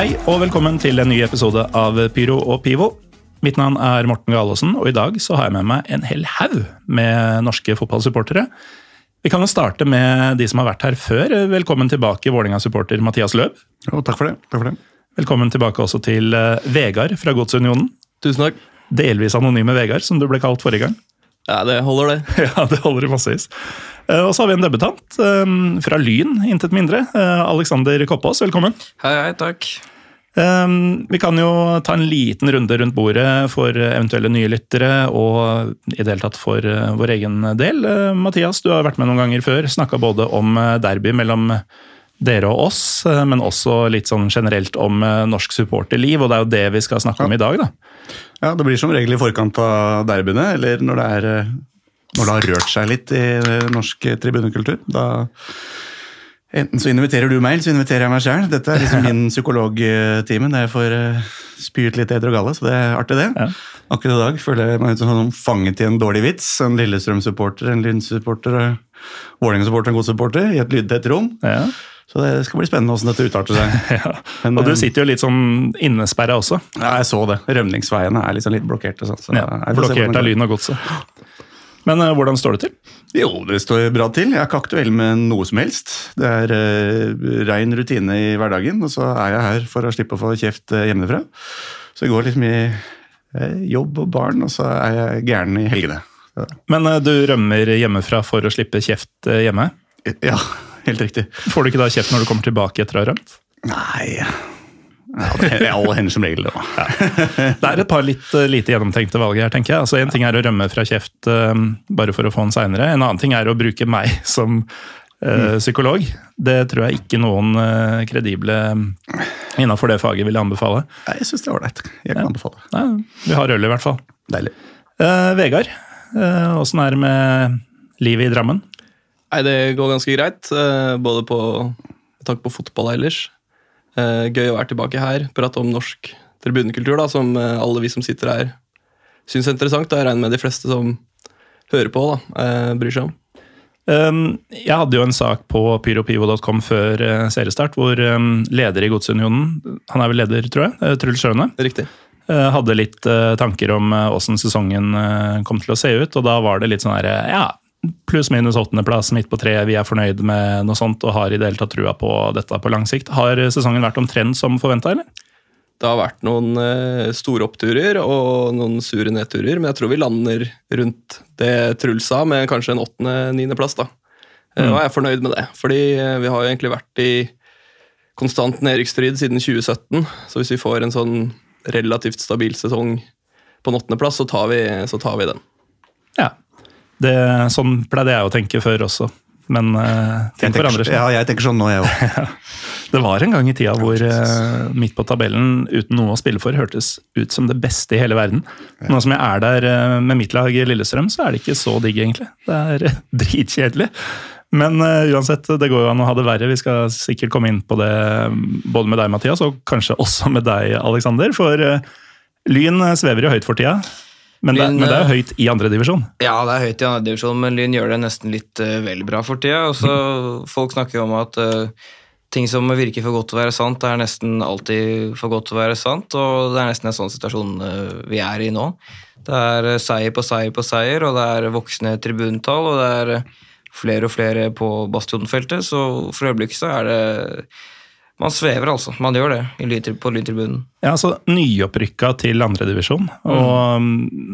Hei og velkommen til en ny episode av Pyro og Pivo. Mitt navn er Morten Galaasen, og i dag så har jeg med meg en hel haug med norske fotballsupportere. Vi kan jo starte med de som har vært her før. Velkommen tilbake, Vålerenga-supporter Mathias Løb. Jo, takk for det. Takk for det. Velkommen tilbake også til eh, Vegard fra Godsunionen. Tusen takk. Delvis anonyme Vegard, som du ble kalt forrige gang. Ja, det holder, det. Ja, det holder i massevis. Eh, Og så har vi en debutant eh, fra Lyn, intet mindre. Eh, Alexander Koppås, velkommen. Hei, hei, takk. Vi kan jo ta en liten runde rundt bordet for eventuelle nye lyttere, og i det hele tatt for vår egen del. Mathias, du har vært med noen ganger før. Snakka både om derby mellom dere og oss, men også litt sånn generelt om norsk supporterliv, og det er jo det vi skal snakke om i dag, da. Ja, Det blir som regel i forkant av derbyene, eller når det, er, når det har rørt seg litt i eh, norsk tribunekultur. Da Enten så inviterer du meg, eller så inviterer jeg meg sjøl. Dette er liksom min psykologtime der jeg får eh, spy ut litt edder og galle, så det er artig, det. Ja. Akkurat i dag føler jeg meg ut som sånn fanget i en dårlig vits. En Lillestrøm-supporter, en Lyn-supporter, Vålerenga-supporter, en god supporter i et lydtett rom. Ja. Så det skal bli spennende hvordan dette utarter seg. Ja. Men, Og du eh, sitter jo litt sånn innesperra også. Ja, jeg så det. Rømningsveiene er liksom litt blokkerte. Så, så Ja, blokkert av. Lyn og godset. Men uh, hvordan står det til? Jo, det står bra til. Jeg er ikke aktuell med noe som helst. Det er uh, rein rutine i hverdagen, og så er jeg her for å slippe å få kjeft eh, hjemmefra. Så det går liksom i jobb og barn, og så er jeg gæren i helgene. Så, Men du rømmer hjemmefra for å slippe kjeft hjemme. ja, helt riktig. Får du ikke da kjeft når du kommer tilbake etter å ha rømt? Nei ja, det er alle hender som regel, da. Ja. Det er et par litt eh, lite gjennomtenkte valg her, tenker jeg. Altså, En ting er å rømme fra kjeft eh, bare for å få den seinere. En annen ting er å bruke meg som eh, psykolog. Det tror jeg ikke noen uh, kredible innafor det faget vil anbefale. Nei, Jeg syns det er ålreit. Jeg kan Ja. anbefale. Ja, vi har øl, i hvert fall. Deilig. Uh, Vegard, eh, åssen er det med livet i Drammen? Nei, det går ganske greit. Både på med tanke på fotball ellers. Eh, Gøy å være tilbake her. Prate om norsk tribunekultur, da, som eh, alle vi som sitter her syns er interessant. Og Jeg regner med de fleste som hører på, da, eh, bryr seg om. Um, Jeg hadde jo en sak på pyropivo.com før seriestart, hvor um, leder i Godsunionen, han er vel leder, tror jeg, Truls Sjøne, Riktig. Eh, hadde litt tanker om åssen sesongen kom til å se ut, og da var det litt sånn her, eh, ja, pluss-minus åttendeplass midt på treet, vi er fornøyd med noe sånt og har i det hele tatt trua på dette på lang sikt. Har sesongen vært omtrent som forventa, eller? Det har vært noen eh, store oppturer og noen sure nedturer, men jeg tror vi lander rundt det Truls sa, med kanskje en åttende-niendeplass. da. Mm. Og jeg er fornøyd med det, fordi eh, vi har jo egentlig vært i konstant nedrykksstrid siden 2017. Så hvis vi får en sånn relativt stabil sesong på en åttendeplass, så, tar vi- så tar vi den. Ja. Det, sånn pleide jeg å tenke før også, men uh, ting Jeg forandrer seg. ja, jeg tenker sånn nå, jeg òg. Det var en gang i tida hvor uh, midt på tabellen, uten noe å spille for, hørtes ut som det beste i hele verden. Nå som jeg er der uh, med mitt lag i Lillestrøm, så er det ikke så digg, egentlig. Det er eh, dritkjedelig. Men eh, uansett, det går jo an å ha det verre. Vi skal sikkert komme inn på det mm, både med deg, Mathias, og kanskje også med deg, Aleksander. For eh, Lyn eh, svever jo høyt for tida. Men det, men det er eh, høyt i andredivisjon. Ja, det er høyt i andre divisjon, men Lyn gjør det nesten litt uh, vel bra for tida. Også, mm. Folk snakker jo om at uh, ting som virker for godt til å være sant, er nesten alltid for godt til å være sant. Og det er nesten en sånn situasjon vi er i nå. Det er seier på seier på seier, og det er voksne tribuntall, og det er flere og flere på Bastionfeltet. Så for øyeblikket så er det man svever, altså. Man gjør det på lyntribunen. Ja, altså Nyopprykka til andredivisjon. Og um,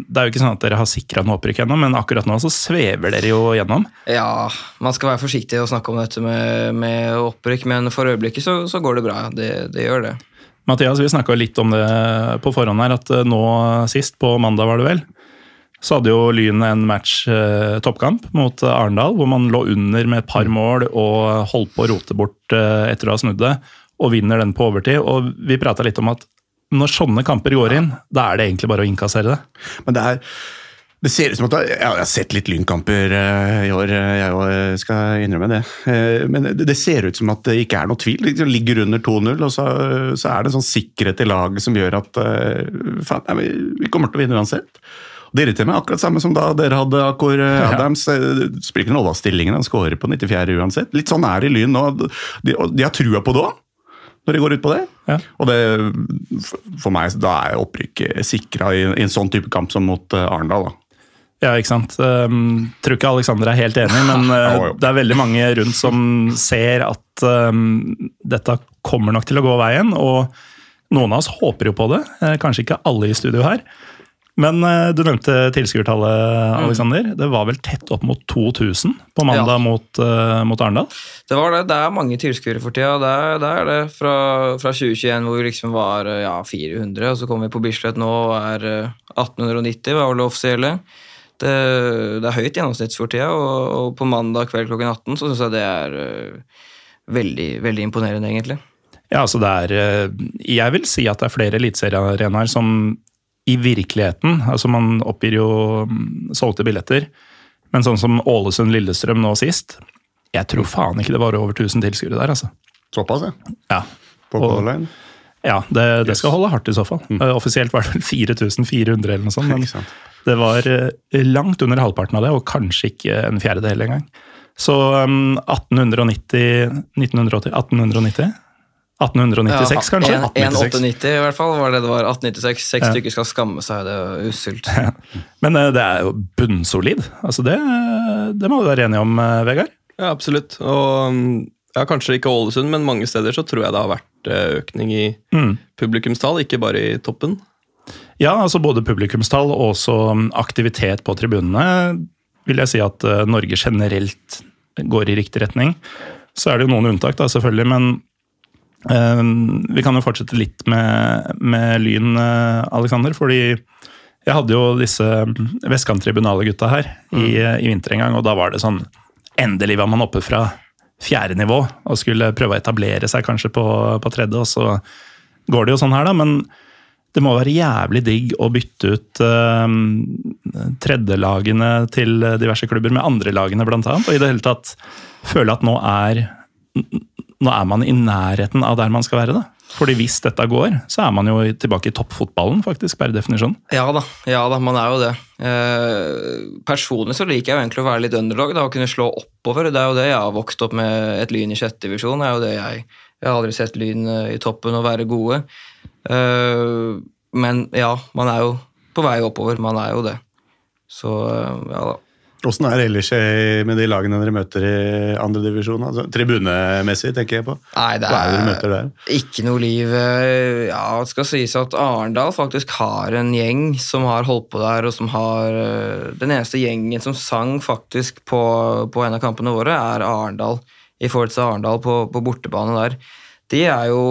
det er jo ikke sånn at dere har sikra noe opprykk ennå, men akkurat nå så svever dere jo gjennom. Ja, man skal være forsiktig og snakke om dette med, med opprykk, men for øyeblikket så, så går det bra. Det, det gjør det. Mathias, vi snakka litt om det på forhånd her, at eh, nå sist, på mandag var det vel, så hadde jo Lyn en match eh, toppkamp mot eh, Arendal, hvor man lå under med et par mål og holdt på å rote bort eh, etter å ha snudd det, og vinner den på overtid. Og vi prata litt om at når sånne kamper går inn, da er det egentlig bare å innkassere det. Men det er det ser ut som at Jeg har sett litt lynkamper eh, i år, eh, jeg skal innrømme det. Men det ser ut som at det ikke er noe tvil. Det ligger under 2-0, og så, er det en sånn sikkerhet i laget som gjør at faen, vi kommer til å vinne uansett. Det irriterer meg akkurat samme som da dere hadde Akor eh, Adams. Ja. spiller ikke noen rolle av stillingen, han skårer på 94 uansett. Litt sånn er det i Lyn nå. De, de har trua på det òg, når de går ut på det. Ja. Og det, for- meg, da er opprykket sikra i, i en sånn type kamp som mot eh, Arendal. da. Ja, ikke sant. Um, tror ikke Alexander er helt enig, men uh, det er veldig mange rundt som ser at um, dette kommer nok til å gå veien. Og noen av oss håper jo på det. Eh, kanskje ikke alle i studio her. Men eh, du nevnte tilskuertallet, Alexander. Det var vel tett opp mot 2000 på mandag Ja. mot, uh, mot Arendal? Det var det. Det er mange tilskuere for tida. Det er det. Er det. Fra, fra 2021 hvor vi liksom var eh, ja, 400, og så kommer vi på Bislett nå og er eh, 1890, var det offisielle. Det, det er høyt gjennomsnitt for tida, og, og på mandag kveld klokken 18 så syns jeg det er eh, veldig, veldig imponerende, egentlig. Ja, altså det er eh, Jeg vil si at det er flere eliteseriearenaer som i virkeligheten Altså man oppgir jo mm, solgte billetter, men sånn som Ålesund-Lillestrøm nå sist Jeg tror faen ikke det var over 1000 tilskuere der, altså. Såpass, ja. Ja, På Color ja det, det skal holde hardt i så fall. Mm. Offisielt var det vel 4400 eller noe sånt, men det var eh, langt under halvparten av det, og kanskje ikke en fjerdedel engang. Så um, 1890 1980, 1890? 1896, kanskje? 1,890 i hvert fall var det det var. 1896. Seks Ja. stykker skal skamme seg, det er usselt. Men eh, det er jo bunnsolid. Altså det, det må du være enig om, eh, Vegard? Ja, absolutt. Og mm, ja, kanskje ikke Ålesund, men mange steder så tror jeg det har vært eh, økning i Mm. publikumstall, ikke bare i toppen. Ja, altså både publikumstall og også um, aktivitet på tribunene vil jeg si at Norge generelt går i riktig retning. Så er det jo noen unntak, da, selvfølgelig, men vi kan jo fortsette litt med, med Lyn, Aleksander. Alexander. Fordi jeg hadde jo disse vestkanttribunale-gutta her i, i vinter en gang, og da var det sånn Endelig var man oppe fra fjerde nivå og skulle prøve å etablere seg kanskje på, på tredje, og så går det jo sånn her, da. Men det må være jævlig digg å bytte ut uh, tredjelagene til diverse klubber med andrelagene, annet. Og i det hele tatt føle at nå er, nå er man i nærheten av der man skal være. da. Fordi hvis dette går, så er man jo tilbake i toppfotballen, faktisk, per definisjon. Ja da, ja da, man er jo det. Eh, personlig så liker jeg jo egentlig å være litt underdog, da, å kunne slå oppover. Det er jo det jeg har vokst opp med et Lyn i sjette divisjon. Det er jo det jeg, jeg har aldri sett Lyn eh, i toppen og være gode. Eh, men ja, man er jo på vei oppover. Man er jo det. Så eh, ja da. Åssen er det ellers eh, med de lagene dere møter i andredivisjon? Altså, tribunemessig, tenker jeg på. Nei, det Hva er det dere er møter der? ikke noe liv. eh, Ja, det skal sies at Arendal faktisk har en gjeng som har holdt på der, og som har eh, Den eneste gjengen som sang faktisk på, på en av kampene våre, er Arendal. I forhold til Arendal på, på bortebane der. De er jo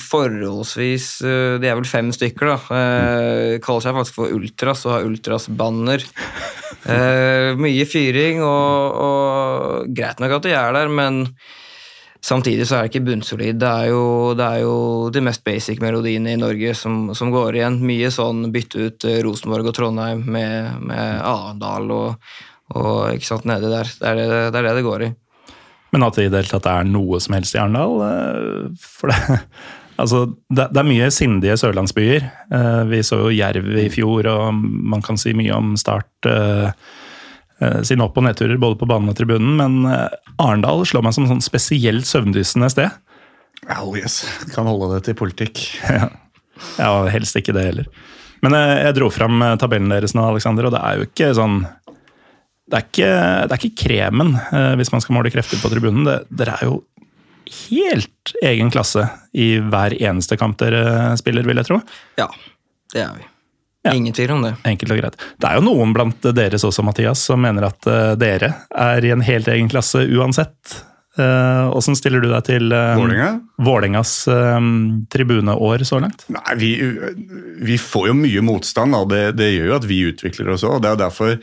forholdsvis eh, De er vel fem stykker, da. Eh, kaller seg faktisk for Ultras og har Ultras-banner. Eh, mye fyring, og, og greit nok at de er der, men Samtidig så er det ikke bunnsolid. Det er jo, det er jo de mest basic melodiene i Norge som, som går igjen. Mye sånn bytte ut eh, Rosenborg og Trondheim med, med Arendal og, og ikke sant, nedi der. Det er det, det er det det går i. Men at det i det hele tatt er noe som helst i Arendal eh, For det, altså, det, det er mye sindige sørlandsbyer. Eh, Vi så jo Jerv i fjor, og man kan si mye om Start eh, sine opp- og nedturer både på banen og tribunen, men Arendal slår meg som sånn spesielt søvndyssende sted. Oh, yes. Kan holde det til politikk. Ja, ja, helst ikke det heller. Men jeg dro fram tabellen deres nå, Alexander, og det er jo ikke sånn Det er ikke, det er ikke kremen, eh, hvis man skal måle krefter på tribunen. Det, dere er jo helt egen klasse i hver eneste kamp dere spiller, vil jeg tro. Ja, det er vi. Ja. Ingen tvil om det. Enkelt og greit. Det er jo noen blant deres også, Mathias, som mener at eh, dere er i en helt egen klasse uansett. Åssen stiller du deg til uh, Vålinga? Vålingas uh, tribuneår så langt? Nei, vi, vi får jo mye motstand, Da. det, det gjør jo at vi utvikler oss òg. Det er derfor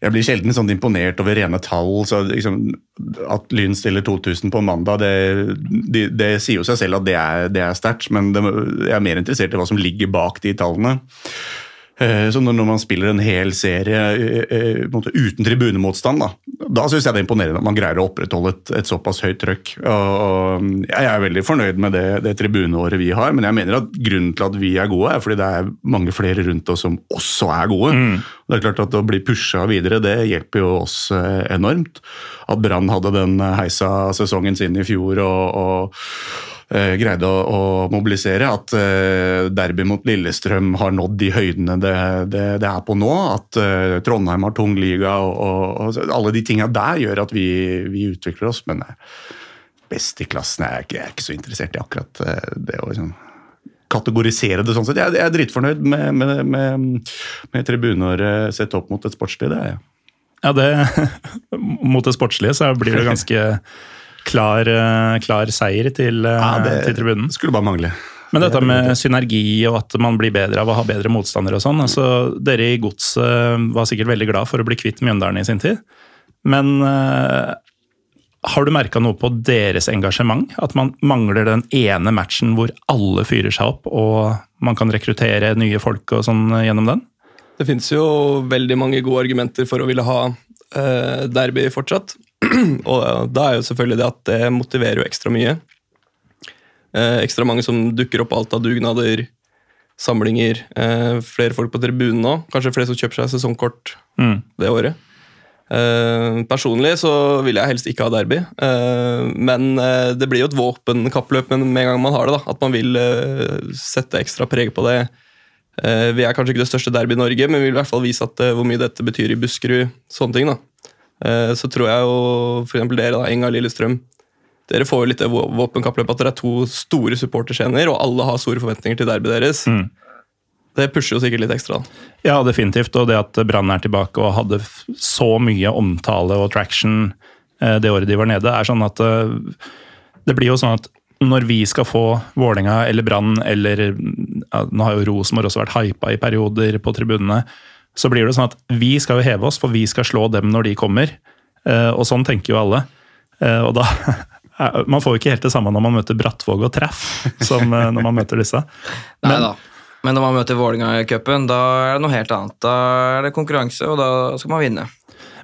jeg blir sjelden sånn imponert over rene tall. så liksom, At Lyn stiller 2000 på mandag, det, det, det sier jo seg selv at det er, det er sterkt. Men jeg er mer interessert i hva som ligger bak de tallene. Eh, så når man spiller en hel serie eh, eh, uten tribunemotstand, da, da syns jeg det er imponerende at man greier å opprettholde et, et såpass høyt trøkk. Og jeg er veldig fornøyd med det, det tribuneåret vi har, men jeg mener at grunnen til at vi er gode, er fordi det er mange flere rundt oss som også er gode. Mm. Det er klart at Å bli pusha videre det hjelper jo oss enormt. At Brann hadde den heisa sesongen sin i fjor og, og greide å, å, mobilisere. At uh, derby mot Lillestrøm har nådd de høydene det, det, det er på nå. At uh, Trondheim har tung liga. Og, og, og alle de tinga der gjør at vi, vi, utvikler oss. Men best i klassen jeg er, ikke, jeg er ikke så interessert i akkurat det å liksom, kategorisere det sånn sett. Jeg, jeg er dritfornøyd med, med, med, med tribuneåret sett opp mot et sportslig, det er jeg. Ja, det Mot det sportslige så blir det ganske klar, eh, klar seier til, eh, ja, det til tribunen. Skulle bare mangle. Men dette med synergi og at man blir bedre av å ha bedre motstandere og sånn. altså Dere i Godset var sikkert veldig glad for å bli kvitt Mjøndalen i sin tid. Men uh, har du merka noe på deres engasjement? At man mangler den ene matchen hvor alle fyrer seg opp og man kan rekruttere nye folk og sånn gjennom den? Det finnes jo veldig mange gode argumenter for å ville ha uh, derby fortsatt. og da er jo selvfølgelig det at det motiverer jo ekstra mye. Eh, ekstra mange som dukker opp alt av dugnader, samlinger. Eh, flere folk på tribunen nå. Kanskje flere som kjøper seg sesongkort mm. det året. Eh, personlig så vil jeg helst ikke ha derby, eh, men eh, det blir jo et våpenkappløp med en gang man har det. da, At man vil eh, sette ekstra preg på det. vi er kanskje ikke det største derby i Norge, men vi vil i hvert fall vise at, hvor mye dette betyr i Buskerud. sånne ting da. Eh, så tror jeg jo f.eks. dere, da, Enga Lillestrøm Dere får jo litt våpenkappløp at dere er to store supporterscener, og alle har store forventninger til derbyet deres. Mm. Det pusher jo sikkert litt ekstra. Ja, definitivt. Og det at Brann er tilbake og hadde så mye omtale og traction eh, det året de var nede, er sånn at eh, det blir jo sånn at når vi skal få Vålerenga eller Brann eller ja, Nå har jo Rosenborg også vært hypa i perioder på tribunene så blir det sånn at vi skal jo heve oss, for vi skal slå dem når de kommer. Eh, og sånn tenker jo alle. Eh, og da Man får jo ikke helt det samme når man møter Brattvåg og Treff som eh, når man møter disse. Men, Nei da. Men når man møter Vålerenga i cupen, da er det noe helt annet. Da er det konkurranse, og da skal man vinne.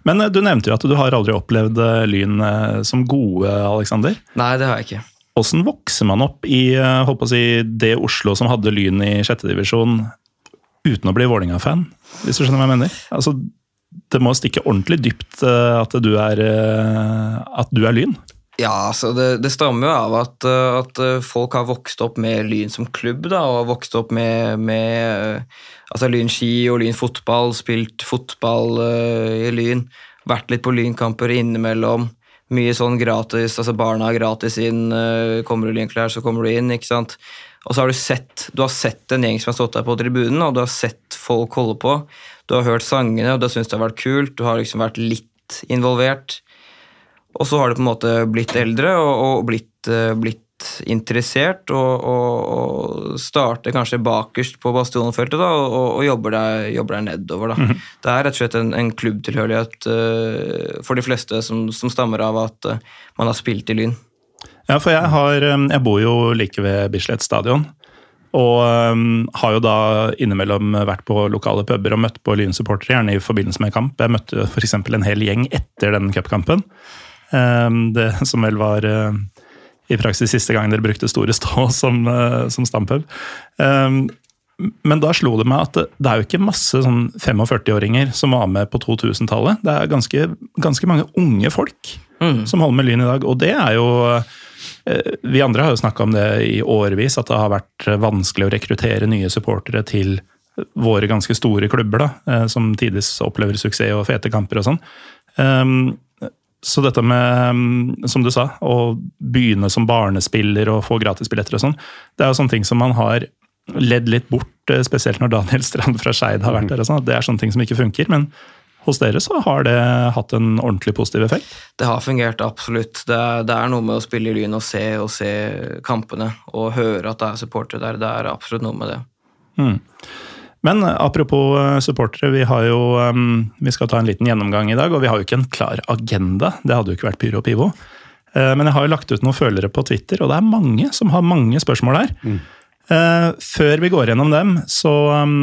Men du nevnte jo at du har aldri opplevd Lyn som gode, Aleksander. Nei, det har jeg ikke. Åssen vokser man opp i si, det Oslo som hadde Lyn i sjettedivisjon, uten å bli Vålerenga-fan? hvis du skjønner hva jeg mener. Altså, det må stikke ordentlig dypt uh, at, du er, uh, at du er Lyn. Ja, altså det, det stammer jo av at, uh, at, folk har vokst opp med Lyn som klubb. da, Og har vokst opp med, med altså Lyn ski og Lyn fotball, spilt fotball i Lyn. Vært litt på Lynkamper innimellom. Mye sånn gratis, altså barna har gratis inn. kommer du Lynklær, så kommer du inn. ikke sant? Og så har du sett du har sett en gjeng som har stått der på tribunen, og du har sett folk holde på. Du har hørt sangene, og du har syntes det har vært kult. Du har liksom vært litt involvert. Og så har du på en måte blitt eldre og, og blitt, uh, blitt, interessert, og, og, og, starter kanskje bakerst på bastionfeltet da, og, og jobber, deg, jobber, deg, nedover. Da. Mm -hmm. Det er rett og slett en, en klubbtilhørighet uh, for de fleste som, som stammer av at uh, man har spilt i Lyn. Ja, for jeg, har, um, jeg bor jo like ved Bislett stadion. Og um, har jo da innimellom vært på lokale puber og møtt på Lyn-supportere, gjerne i forbindelse med kamp. Jeg møtte f.eks. en hel gjeng etter den cupkampen. Um, det som vel var uh, i praksis siste gang dere brukte Store Stå som, uh, som stampub. Um, men da slo det meg at det, det er jo ikke masse sånn 45-åringer som var med på 2000-tallet. Det er ganske, ganske, mange unge folk mm. som holder med Lyn i dag, og det er jo vi andre har jo snakka om det i årevis, at det har vært vanskelig å rekruttere nye supportere til våre ganske store klubber, da, eh, som tidvis opplever suksess og fete kamper og sånn. Ehm, Så dette med, mm, som du sa, å begynne som barnespiller og få gratisbilletter og sånn, det er jo sånne ting som man har ledd litt bort, eh, spesielt når Daniel Strand fra Skeid har vært der. og sånn, Det er sånne ting som ikke funker. Men hos dere så har det hatt en ordentlig positiv effekt. Det har fungert, absolutt. Det er, det er noe med å spille i Lyn og se, og se kampene og høre at det er supportere der. Det er absolutt noe med det. Mm. Men eh, apropos eh, supportere, vi har jo um, Vi skal ta en liten gjennomgang i dag, og vi har jo ikke en klar agenda. Det hadde jo ikke vært Pyro og Pivo. Uh, men jeg har jo lagt ut noen følgere på Twitter, og det er mange som har mange spørsmål her. Mm. Uh, før vi går gjennom dem, så um,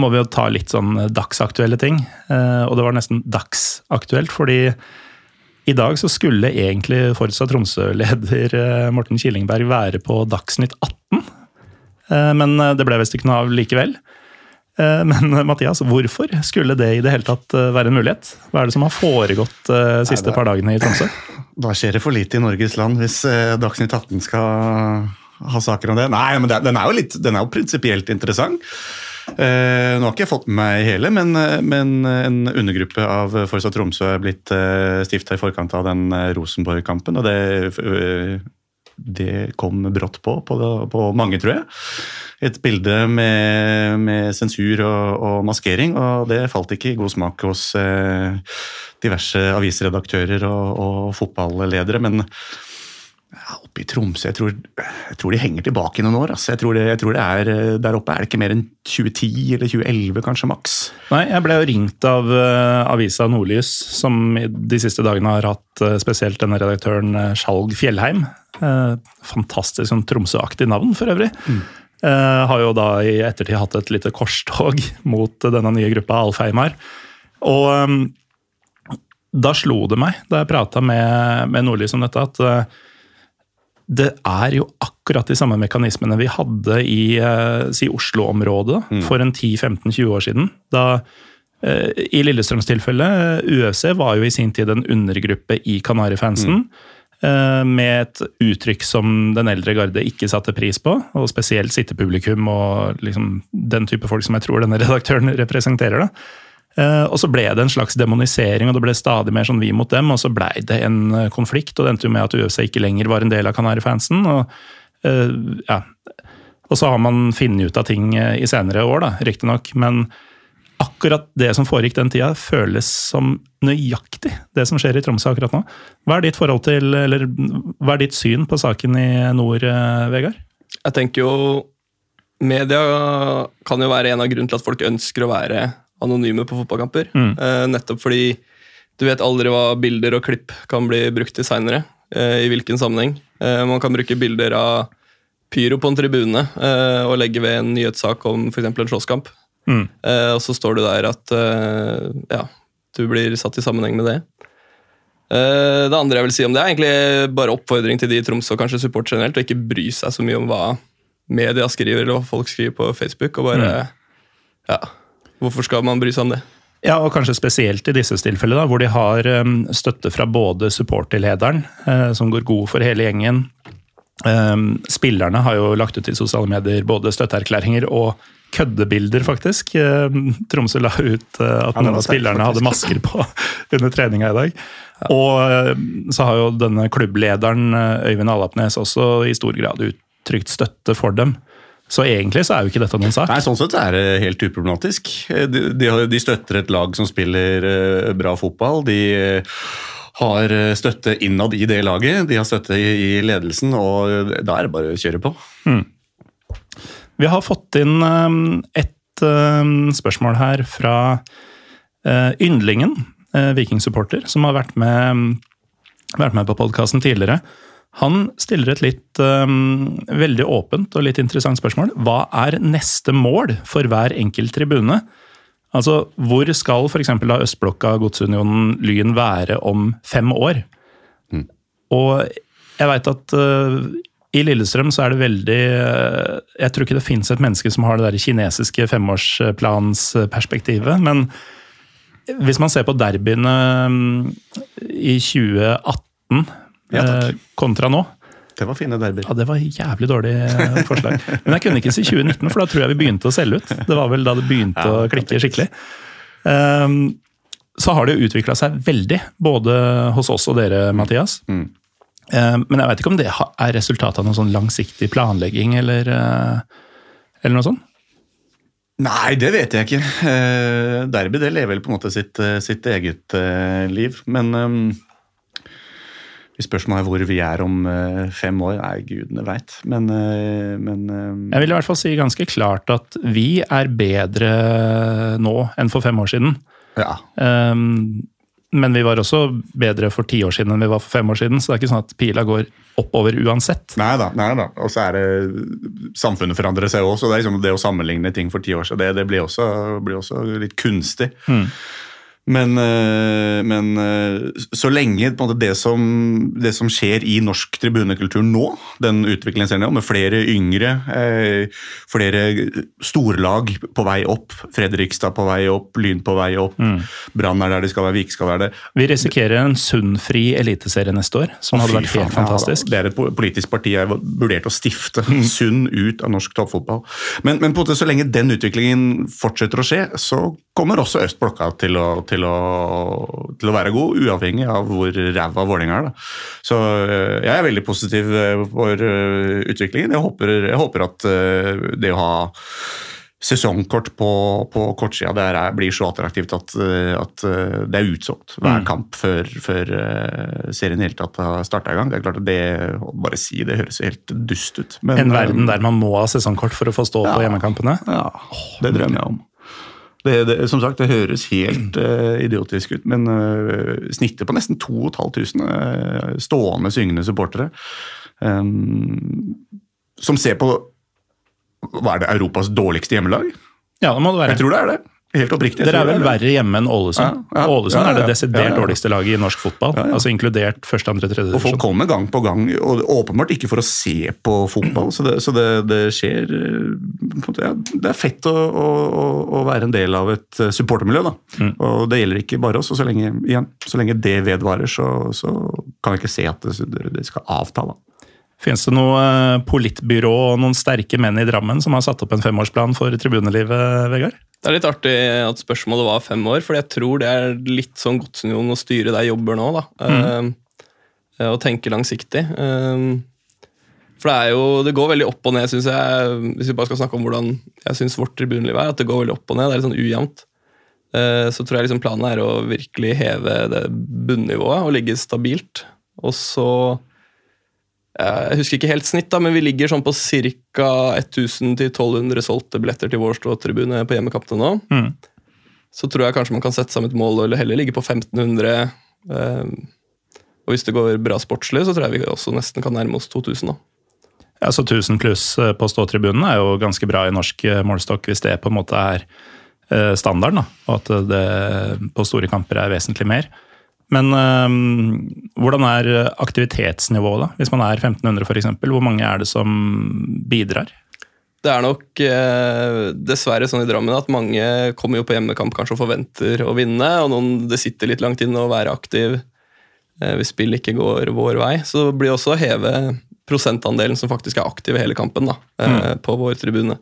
må vi jo ta litt sånn dagsaktuelle ting. Uh, og det var nesten dagsaktuelt, fordi i dag så skulle egentlig Forza Tromsø-leder Morten Killingberg være på Dagsnytt 18. Men det ble visst ikke noe av likevel. Eh, Men Mathias, hvorfor skulle det i det hele tatt eh, være en mulighet? Hva er det som har foregått de siste Nei, da, par dagene i Tromsø? Da skjer det for lite i Norges land hvis eh, Dagsnytt 18 skal ha saker om det. Nei, men den er jo, litt, den er jo prinsipielt interessant. Eh, nå har ikke jeg fått med meg hele, men, eh, men en undergruppe av Forsa Tromsø er blitt eh, stifta i forkant av den Rosenborg-kampen. Og det, det kom brått på, på, på mange, tror jeg. Et bilde med, med sensur og, og maskering, og det falt ikke i god smak hos diverse avisredaktører og, og fotballedere. Men ja, oppe i Tromsø, jeg tror, jeg tror de henger tilbake i noen år. Altså. Jeg, tror det, jeg tror det er, eh, Der oppe er det ikke mer enn 2010 eller 2011 kanskje, maks. Nei, jeg ble jo ringt av uh, avisa Nordlys, som i de siste dagene har hatt uh, spesielt denne redaktøren uh, Skjalg Fjellheim. Fantastisk sånn Tromsø-aktig navn, for øvrig. Uh, har jo da i ettertid hatt et lite korstog mot denne nye gruppa Alfheimar. Og um, da slo det meg, da jeg prata med, med Nordlys om dette, at det er jo akkurat de samme mekanismene vi hadde i eh, si Oslo-området for en 10-15-20 år siden. Da, eh, I Lillestrøms tilfelle, UFC var jo i sin tid en undergruppe i Kanarifansen. Mm. Med et uttrykk som den eldre garde ikke satte pris på, og spesielt sittepublikum og liksom den type folk som jeg tror denne redaktøren representerer. da. Eh, Og så ble det en slags demonisering, og det ble stadig mer sånn vi mot dem. Og så blei det en eh, konflikt, og det endte jo med at UFC ikke lenger var en del av Kanarifansen. Og, eh, ja. og så har man funnet ut av ting i senere år, da, riktignok. Men akkurat det som foregikk den tida, føles som nøyaktig det som skjer i Tromsø akkurat nå. Hva er ditt forhold til, eller hva er ditt syn på saken i nord, Vegard? Jeg tenker jo Media kan jo være en av grunnene til at folk ønsker å være anonyme på fotballkamper. Mm. Eh, nettopp fordi du vet aldri hva bilder og klipp kan bli brukt til seinere. Eh, I hvilken sammenheng. Eh, man kan bruke bilder av pyro på en tribune eh, og legge ved en nyhetssak om f.eks. en slåsskamp. Mm. Eh, og så står det der at eh, ja, du blir satt i sammenheng med det. Eh, det andre jeg vil si om det, er egentlig bare oppfordring til de i Tromsø og kanskje support generelt, å ikke bry seg så mye om hva media skriver eller hva folk skriver på Facebook. og bare, ja, Hvorfor skal man bry seg om det? Ja, og kanskje spesielt i disse tilfellene, da, hvor de har um, støtte fra både supporterlederen, eh, som går god for hele gjengen. Um, spillerne har jo lagt ut i sosiale medier både støtteerklæringer og køddebilder, faktisk. Um, Tromsø la ut uh, at noen av spillerne hadde masker på under treninga i dag. Og um, så har jo denne klubblederen, Øyvind Alapnes, også i stor grad uttrykt støtte for dem. Så egentlig så er jo ikke dette noen sak. Nei, Sånn sett er det helt uproblematisk. Eh, De, de, de støtter et lag som spiller eh, bra fotball. De eh, har støtte innad i det laget, de har støtte i, ledelsen, og da er det bare å kjøre på. Vi har fått inn et spørsmål her fra Yndlingen, vikingsupporter, som har vært med, vært med på podkasten tidligere. Han stiller et litt um, veldig åpent og litt interessant spørsmål. Hva er neste mål for hver enkelt tribune? Altså, Hvor skal f.eks. Østblokka, Godsunionen, Lyn være om fem år? Og jeg veit at uh, i Lillestrøm så er det veldig uh, Jeg tror ikke det fins et menneske som har det der kinesiske femårsplansperspektivet. Men hvis man ser på derbyene um, i 2018 Ja, eh, kontra nå Det var fine derbyer. ja, Det var jævlig dårlig forslag. Men jeg kunne ikke si 2019, for da tror jeg vi begynte å selge ut. Det var vel da det begynte Ja, å klikke skikkelig. Um, så har det jo utvikla seg veldig, både hos oss og dere, Mathias. Mm. Um, Men jeg veit ikke om det er resultatet av noen sånn langsiktig planlegging, eller, eh, eller noe sånt? Nei, det vet jeg ikke. Uh, derby det lever vel på en måte sitt, sitt eget uh, liv. Men um, spørsmålet er hvor vi er om eh, fem år, nei, gudene veit. Men, eh, men eh, Jeg vil i hvert fall si ganske klart at vi er bedre nå enn for fem år siden. ja. Um, men vi var også bedre for ti år siden enn vi var for fem år siden, så det er ikke sånn at pila går oppover uansett. Nei da. nei da. Og så er det Samfunnet forandrer seg òg, så det, liksom det å sammenligne ting for ti år siden, det, det blir, også, blir også litt kunstig. Men, eh, men eh, så lenge måte, det, som, det som skjer i norsk tribunekultur nå, den utviklingen ser med flere yngre, eh, flere storlag på vei opp, Fredrikstad på vei opp, Lyn på vei opp, Brann er der de skal være, Vik skal være det. Vi risikerer en sunnfri eliteserie neste år, som hadde vært helt fantastisk. Ja, det er et politisk parti jeg vurderte å stifte. Sunn ut av norsk toppfotball. Men, men måte, så lenge den utviklingen fortsetter å skje, så kommer også østblokka til å, til å, til å være god, uavhengig av hvor ræva Vålerenga er. Da. Så øh, jeg er veldig positiv øh, for øh, utviklingen. Jeg håper, jeg håper at det å ha sesongkort på, på kortsida der er, blir så attraktivt at, at det er utsolgt hver kamp før, før serien i hele tatt har starta i gang. Det er klart at det, å bare si det høres helt dust ut. Men, En verden der man må ha sesongkort for å få stå på hjemmekampene. Ja, det drømmer jeg om. Det, det, som sagt, det høres helt uh, idiotisk ut, men uh, snittet på nesten 2500 uh, stående, syngende supportere um, som ser på hva er det, Europas dårligste hjemmelag? Ja, det må det være. Jeg tror det er det. Helt oppriktig. Dere er vel verre hjemme enn Ålesund? Ja, ja. Ålesund Ja, er det desidert dårligste laget i norsk fotball. Altså inkludert første, andre, tredje Og folk kommer gang på gang, og åpenbart ikke for å se på fotball. Så det, så det, det skjer eh, Det er fett å, å, å- være en del av et eh, supportermiljø. da. Mm. Og det gjelder ikke bare oss. og Så lenge, igjen, så lenge det vedvarer, så, så kan jeg ikke se at det, det skal avta. da. Finnes det noe eh, politbyrå og noen sterke menn i Drammen som har satt opp en femårsplan for tribunelivet, Vegard? Det er litt artig at spørsmålet var fem år, for jeg tror det er litt sånn Godsunionen og styret der jobber nå. da. Eh, og tenke langsiktig. Uh, for det er jo, det går veldig opp og ned, syns jeg. Hvis vi bare skal snakke om hvordan jeg syns vårt tribuneliv er, at det går veldig opp og ned. Det er litt sånn ujevnt. Uh, så tror jeg liksom planen er å virkelig heve det bunnivået og ligge stabilt. Og så Jeg husker ikke helt snitt, da, men vi ligger sånn på ca. 1000-1200 solgte billetter til vår ståtribune på hjemmekampene nå. Mm. Så tror jeg kanskje man kan sette seg med et mål eller heller ligge på 1500. eh, og hvis det går bra sportslig, så tror jeg vi også nesten kan nærme oss 2000. da. Ja, så 1000 pluss eh, på ståtribunen er jo ganske bra i norsk eh, målestokk, hvis det på en måte er eh, standarden, da, og at det på store kamper er vesentlig mer. Men eh, hvordan er aktivitetsnivået, da? Hvis man er 1500 f.eks., hvor mange er det som bidrar? Det er nok eh, dessverre sånn i Drammen at mange kommer jo på hjemmekamp kanskje og forventer å vinne, og noen det sitter litt langt inne å være aktiv eh, hvis spill ikke går vår vei. Så det blir også å heve prosentandelen som faktisk er aktiv i hele kampen da, eh, på vår tribune.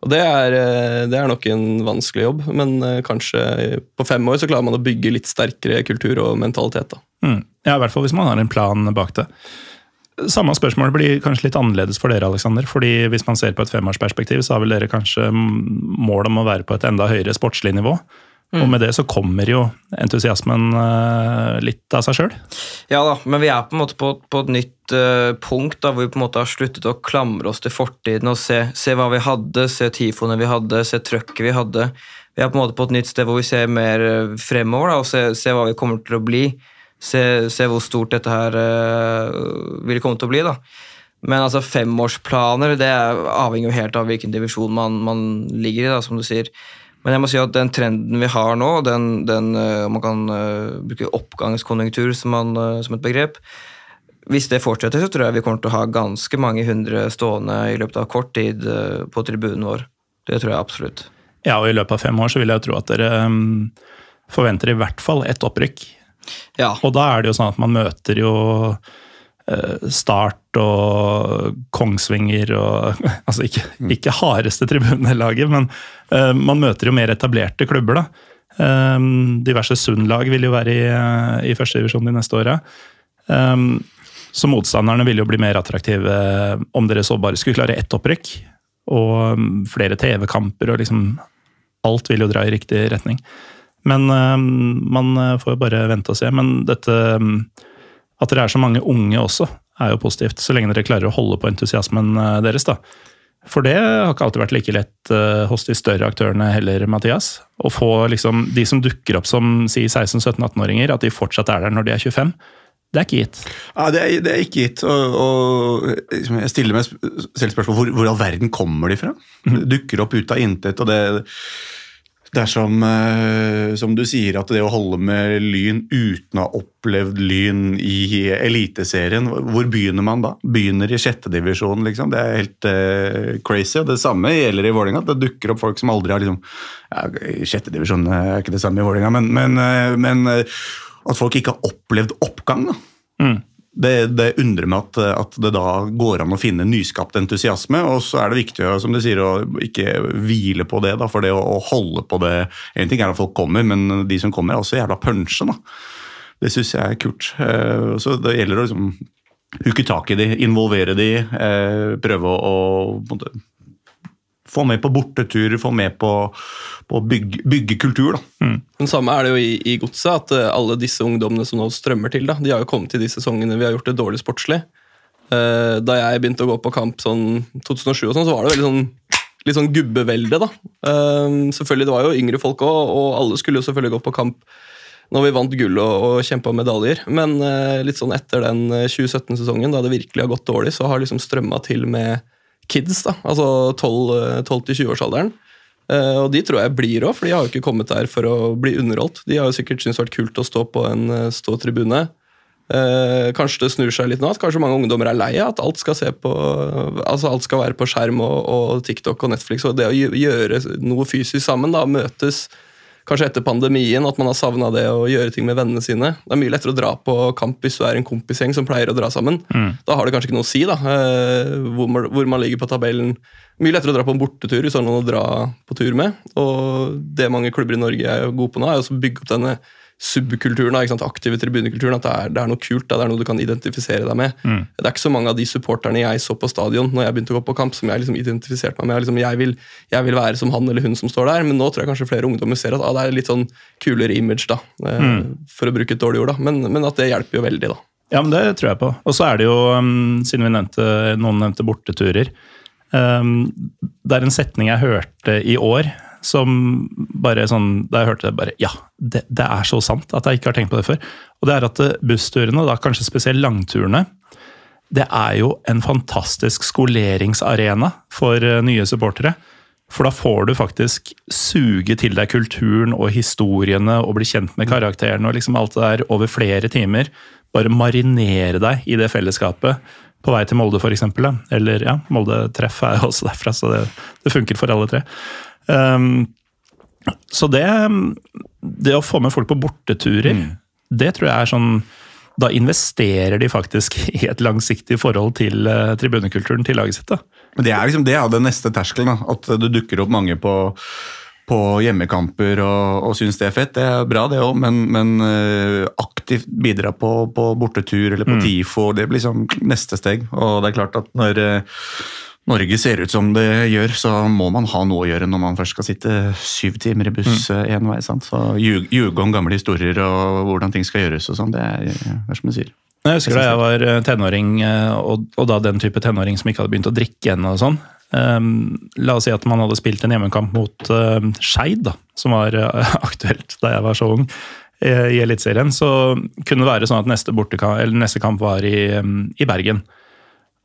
Og det er, eh, det er nok en vanskelig jobb, men eh, kanskje på fem år så klarer man å bygge litt sterkere kultur og mentalitet. da. Mm. Ja, i hvert fall hvis man har en plan bak det. Samme spørsmål blir kanskje litt annerledes for dere, Alexander. fordi Hvis man ser på et femårsperspektiv, så har vel dere kanskje mål om å være på et enda høyere sportslig nivå. Og med det så kommer jo entusiasmen eh, litt av seg sjøl. Ja da, men vi er på en måte på, på et nytt uh, punkt da, hvor vi på en måte har sluttet å klamre oss til fortiden og se, se hva vi hadde, se tifoene vi hadde, se trøkket vi hadde. Vi er på en måte på et nytt sted hvor vi ser mer eh, fremover da, og se, se hva vi kommer til å bli. Se, se hvor stort dette her uh, vil komme til å bli. da. Men altså femårsplaner det er avhenger jo helt av hvilken divisjon man, man ligger i, da, som du sier. Men jeg må si at den trenden vi har nå, den, den eh, man kan eh, bruke oppgangskonjunktur som, man, eh, som et begrep Hvis det fortsetter, så tror jeg vi kommer til å ha ganske mange hundre stående i løpet av kort tid på tribunen vår. Det tror jeg absolutt. Ja, og i løpet av fem år så vil jeg jo tro at dere forventer i hvert fall ett opprykk. Ja, Og da er det jo sånn at man møter jo Start og Kongsvinger og Altså ikke, ikke hardeste tribunelaget, men uh, man møter jo mer etablerte klubber, da. Um, diverse Sund-lag vil jo være i, i førstedivisjon de neste åra. Um, så motstanderne vil jo bli mer attraktive om dere så bare skulle klare ett opprykk. Og um, flere TV-kamper og liksom Alt vil jo dra i riktig retning. Men man får jo bare vente og se. Men dette At dere er så mange unge også, er jo positivt. Så lenge dere klarer å holde på entusiasmen uh, deres, da. For det har ikke alltid vært like lett uh, hos de større aktørene heller, Mathias. Å få liksom, de som dukker opp som si 16-17-18-åringer, at de fortsatt er der når de er 25. Det er ikke gitt. Ja, det er, det er ikke gitt. Og, og liksom, jeg stiller meg selv spørsmål hvor, hvor all verden kommer de fra? Det dukker opp ut av intet. og det det er som, eh, som, du sier, at det å holde med Lyn uten å ha opplevd Lyn i Eliteserien Hvor begynner man da? Begynner i sjettedivisjon, liksom. Det er helt uh, crazy. og Det samme gjelder i Vålerenga. Det dukker opp folk som aldri har liksom ja, Sjettedivisjon er ikke det samme i Vålerenga, men, men, uh, men at folk ikke har opplevd oppgang. da. Det, det, undrer meg at, at, det da går an å finne nyskapt entusiasme. Og så er det viktig som du sier, å ikke hvile på det. Da, for det å, å, holde på det En ting er at folk kommer, men de som kommer, er også jævla punche. Da. Det syns jeg er kult. Eh, så det gjelder å liksom huke tak i de, involvere de, eh, prøve å få med på borteturer, få med på, på bygge, bygge, kultur. Da. Mm. Men Samme er det jo i, i Godset, at eh, alle disse ungdommene som nå strømmer til, da, de har jo kommet til de sesongene vi har gjort det dårlig sportslig. Uh, da jeg begynte å gå på kamp sånn 2007, og sånn, så var det veldig sånn litt sånn gubbevelde. da. Uh, selvfølgelig, Det var jo yngre folk òg, og alle skulle jo selvfølgelig gå på kamp når vi vant gull og, og kjempa medaljer. Men uh, litt sånn etter den 2017-sesongen, da det virkelig har gått dårlig, så har liksom strømma til med kids, da, altså 12-20-årsalderen. Eh, og de tror jeg blir òg, for de har jo ikke kommet der for å bli underholdt. De har jo sikkert syntes det har vært kult å stå på en stå ståtribune. Eh, kanskje det snur seg litt nå, at kanskje mange ungdommer er lei av at alt skal, på, altså alt skal være på skjerm og, og, TikTok og Netflix. Og det å gjøre noe fysisk sammen, da, møtes kanskje etter pandemien, at man har savna det å gjøre ting med vennene sine. Det er mye lettere å dra på kamp hvis du er en kompisgjeng som pleier å dra sammen. Mm. Da har det kanskje ikke noe å si da, eh, hvor man, hvor man ligger på tabellen. Mye lettere å dra på en bortetur hvis du har noen å dra på tur med. Og det mange klubber i Norge er gode på nå, er å bygge opp denne subkulturen, aktive tribunekulturen, at det er, det er, noe kult, det er noe du kan identifisere deg med. Mm. Det er ikke så mange av de supporterne jeg så på stadion når jeg begynte å gå på kamp, som jeg liksom identifiserte meg med. Jeg, liksom, jeg, vil, jeg, vil, være som han eller hun som står der, men nå tror jeg kanskje flere ungdommer ser at ah, det er litt sånn kulere image, da, eh, mm. for å bruke et dårlig ord. da, men, men, at det hjelper jo veldig. da. Ja, men Det tror jeg på. Og så er det jo, um, siden vi nevnte, noen nevnte borteturer um, Det er en setning jeg hørte i år som bare sånn Da jeg hørte det, bare Ja, det, det, er så sant at jeg ikke har tenkt på det før. Og det er at eh, bussturene, da kanskje spesielt langturene, det er jo en fantastisk skoleringsarena for eh, nye supportere. For da får du faktisk suge til deg kulturen og historiene og bli kjent med karakterene og liksom alt det der over flere timer. Bare marinere deg i det fellesskapet på vei til Molde, f.eks. Eller ja, Molde treff er også derfra, så det, det funker for alle tre. Um, så det, det å få med folk på borteturer, mm. det tror jeg er sånn Da investerer de faktisk i et langsiktig forhold til uh, tribunekulturen til laget sitt. da. Men Det er liksom det er den neste terskelen. At det dukker opp mange på, på hjemmekamper og, og syns det er fett. Det er bra, det òg, men, men uh, aktivt bidra på, på, bortetur eller på mm. TIFO, det blir liksom neste steg. Og det er klart at når uh, Norge ser ut som det gjør, så må man ha noe å gjøre når man først skal sitte syv timer i buss én mm. Eh, vei. sant? Så Ljuge om gamle historier og hvordan ting skal gjøres og sånn, det er, er som du sier. Jeg husker da jeg var eh, tenåring, eh, og, og, da den type tenåring som ikke hadde begynt å drikke ennå og sånn. Um, la oss si at man hadde spilt en hjemmekamp mot uh, Skeid, som var uh, aktuelt da jeg var så ung i Eliteserien. Så kunne det være sånn at neste, neste kamp var i, i Bergen.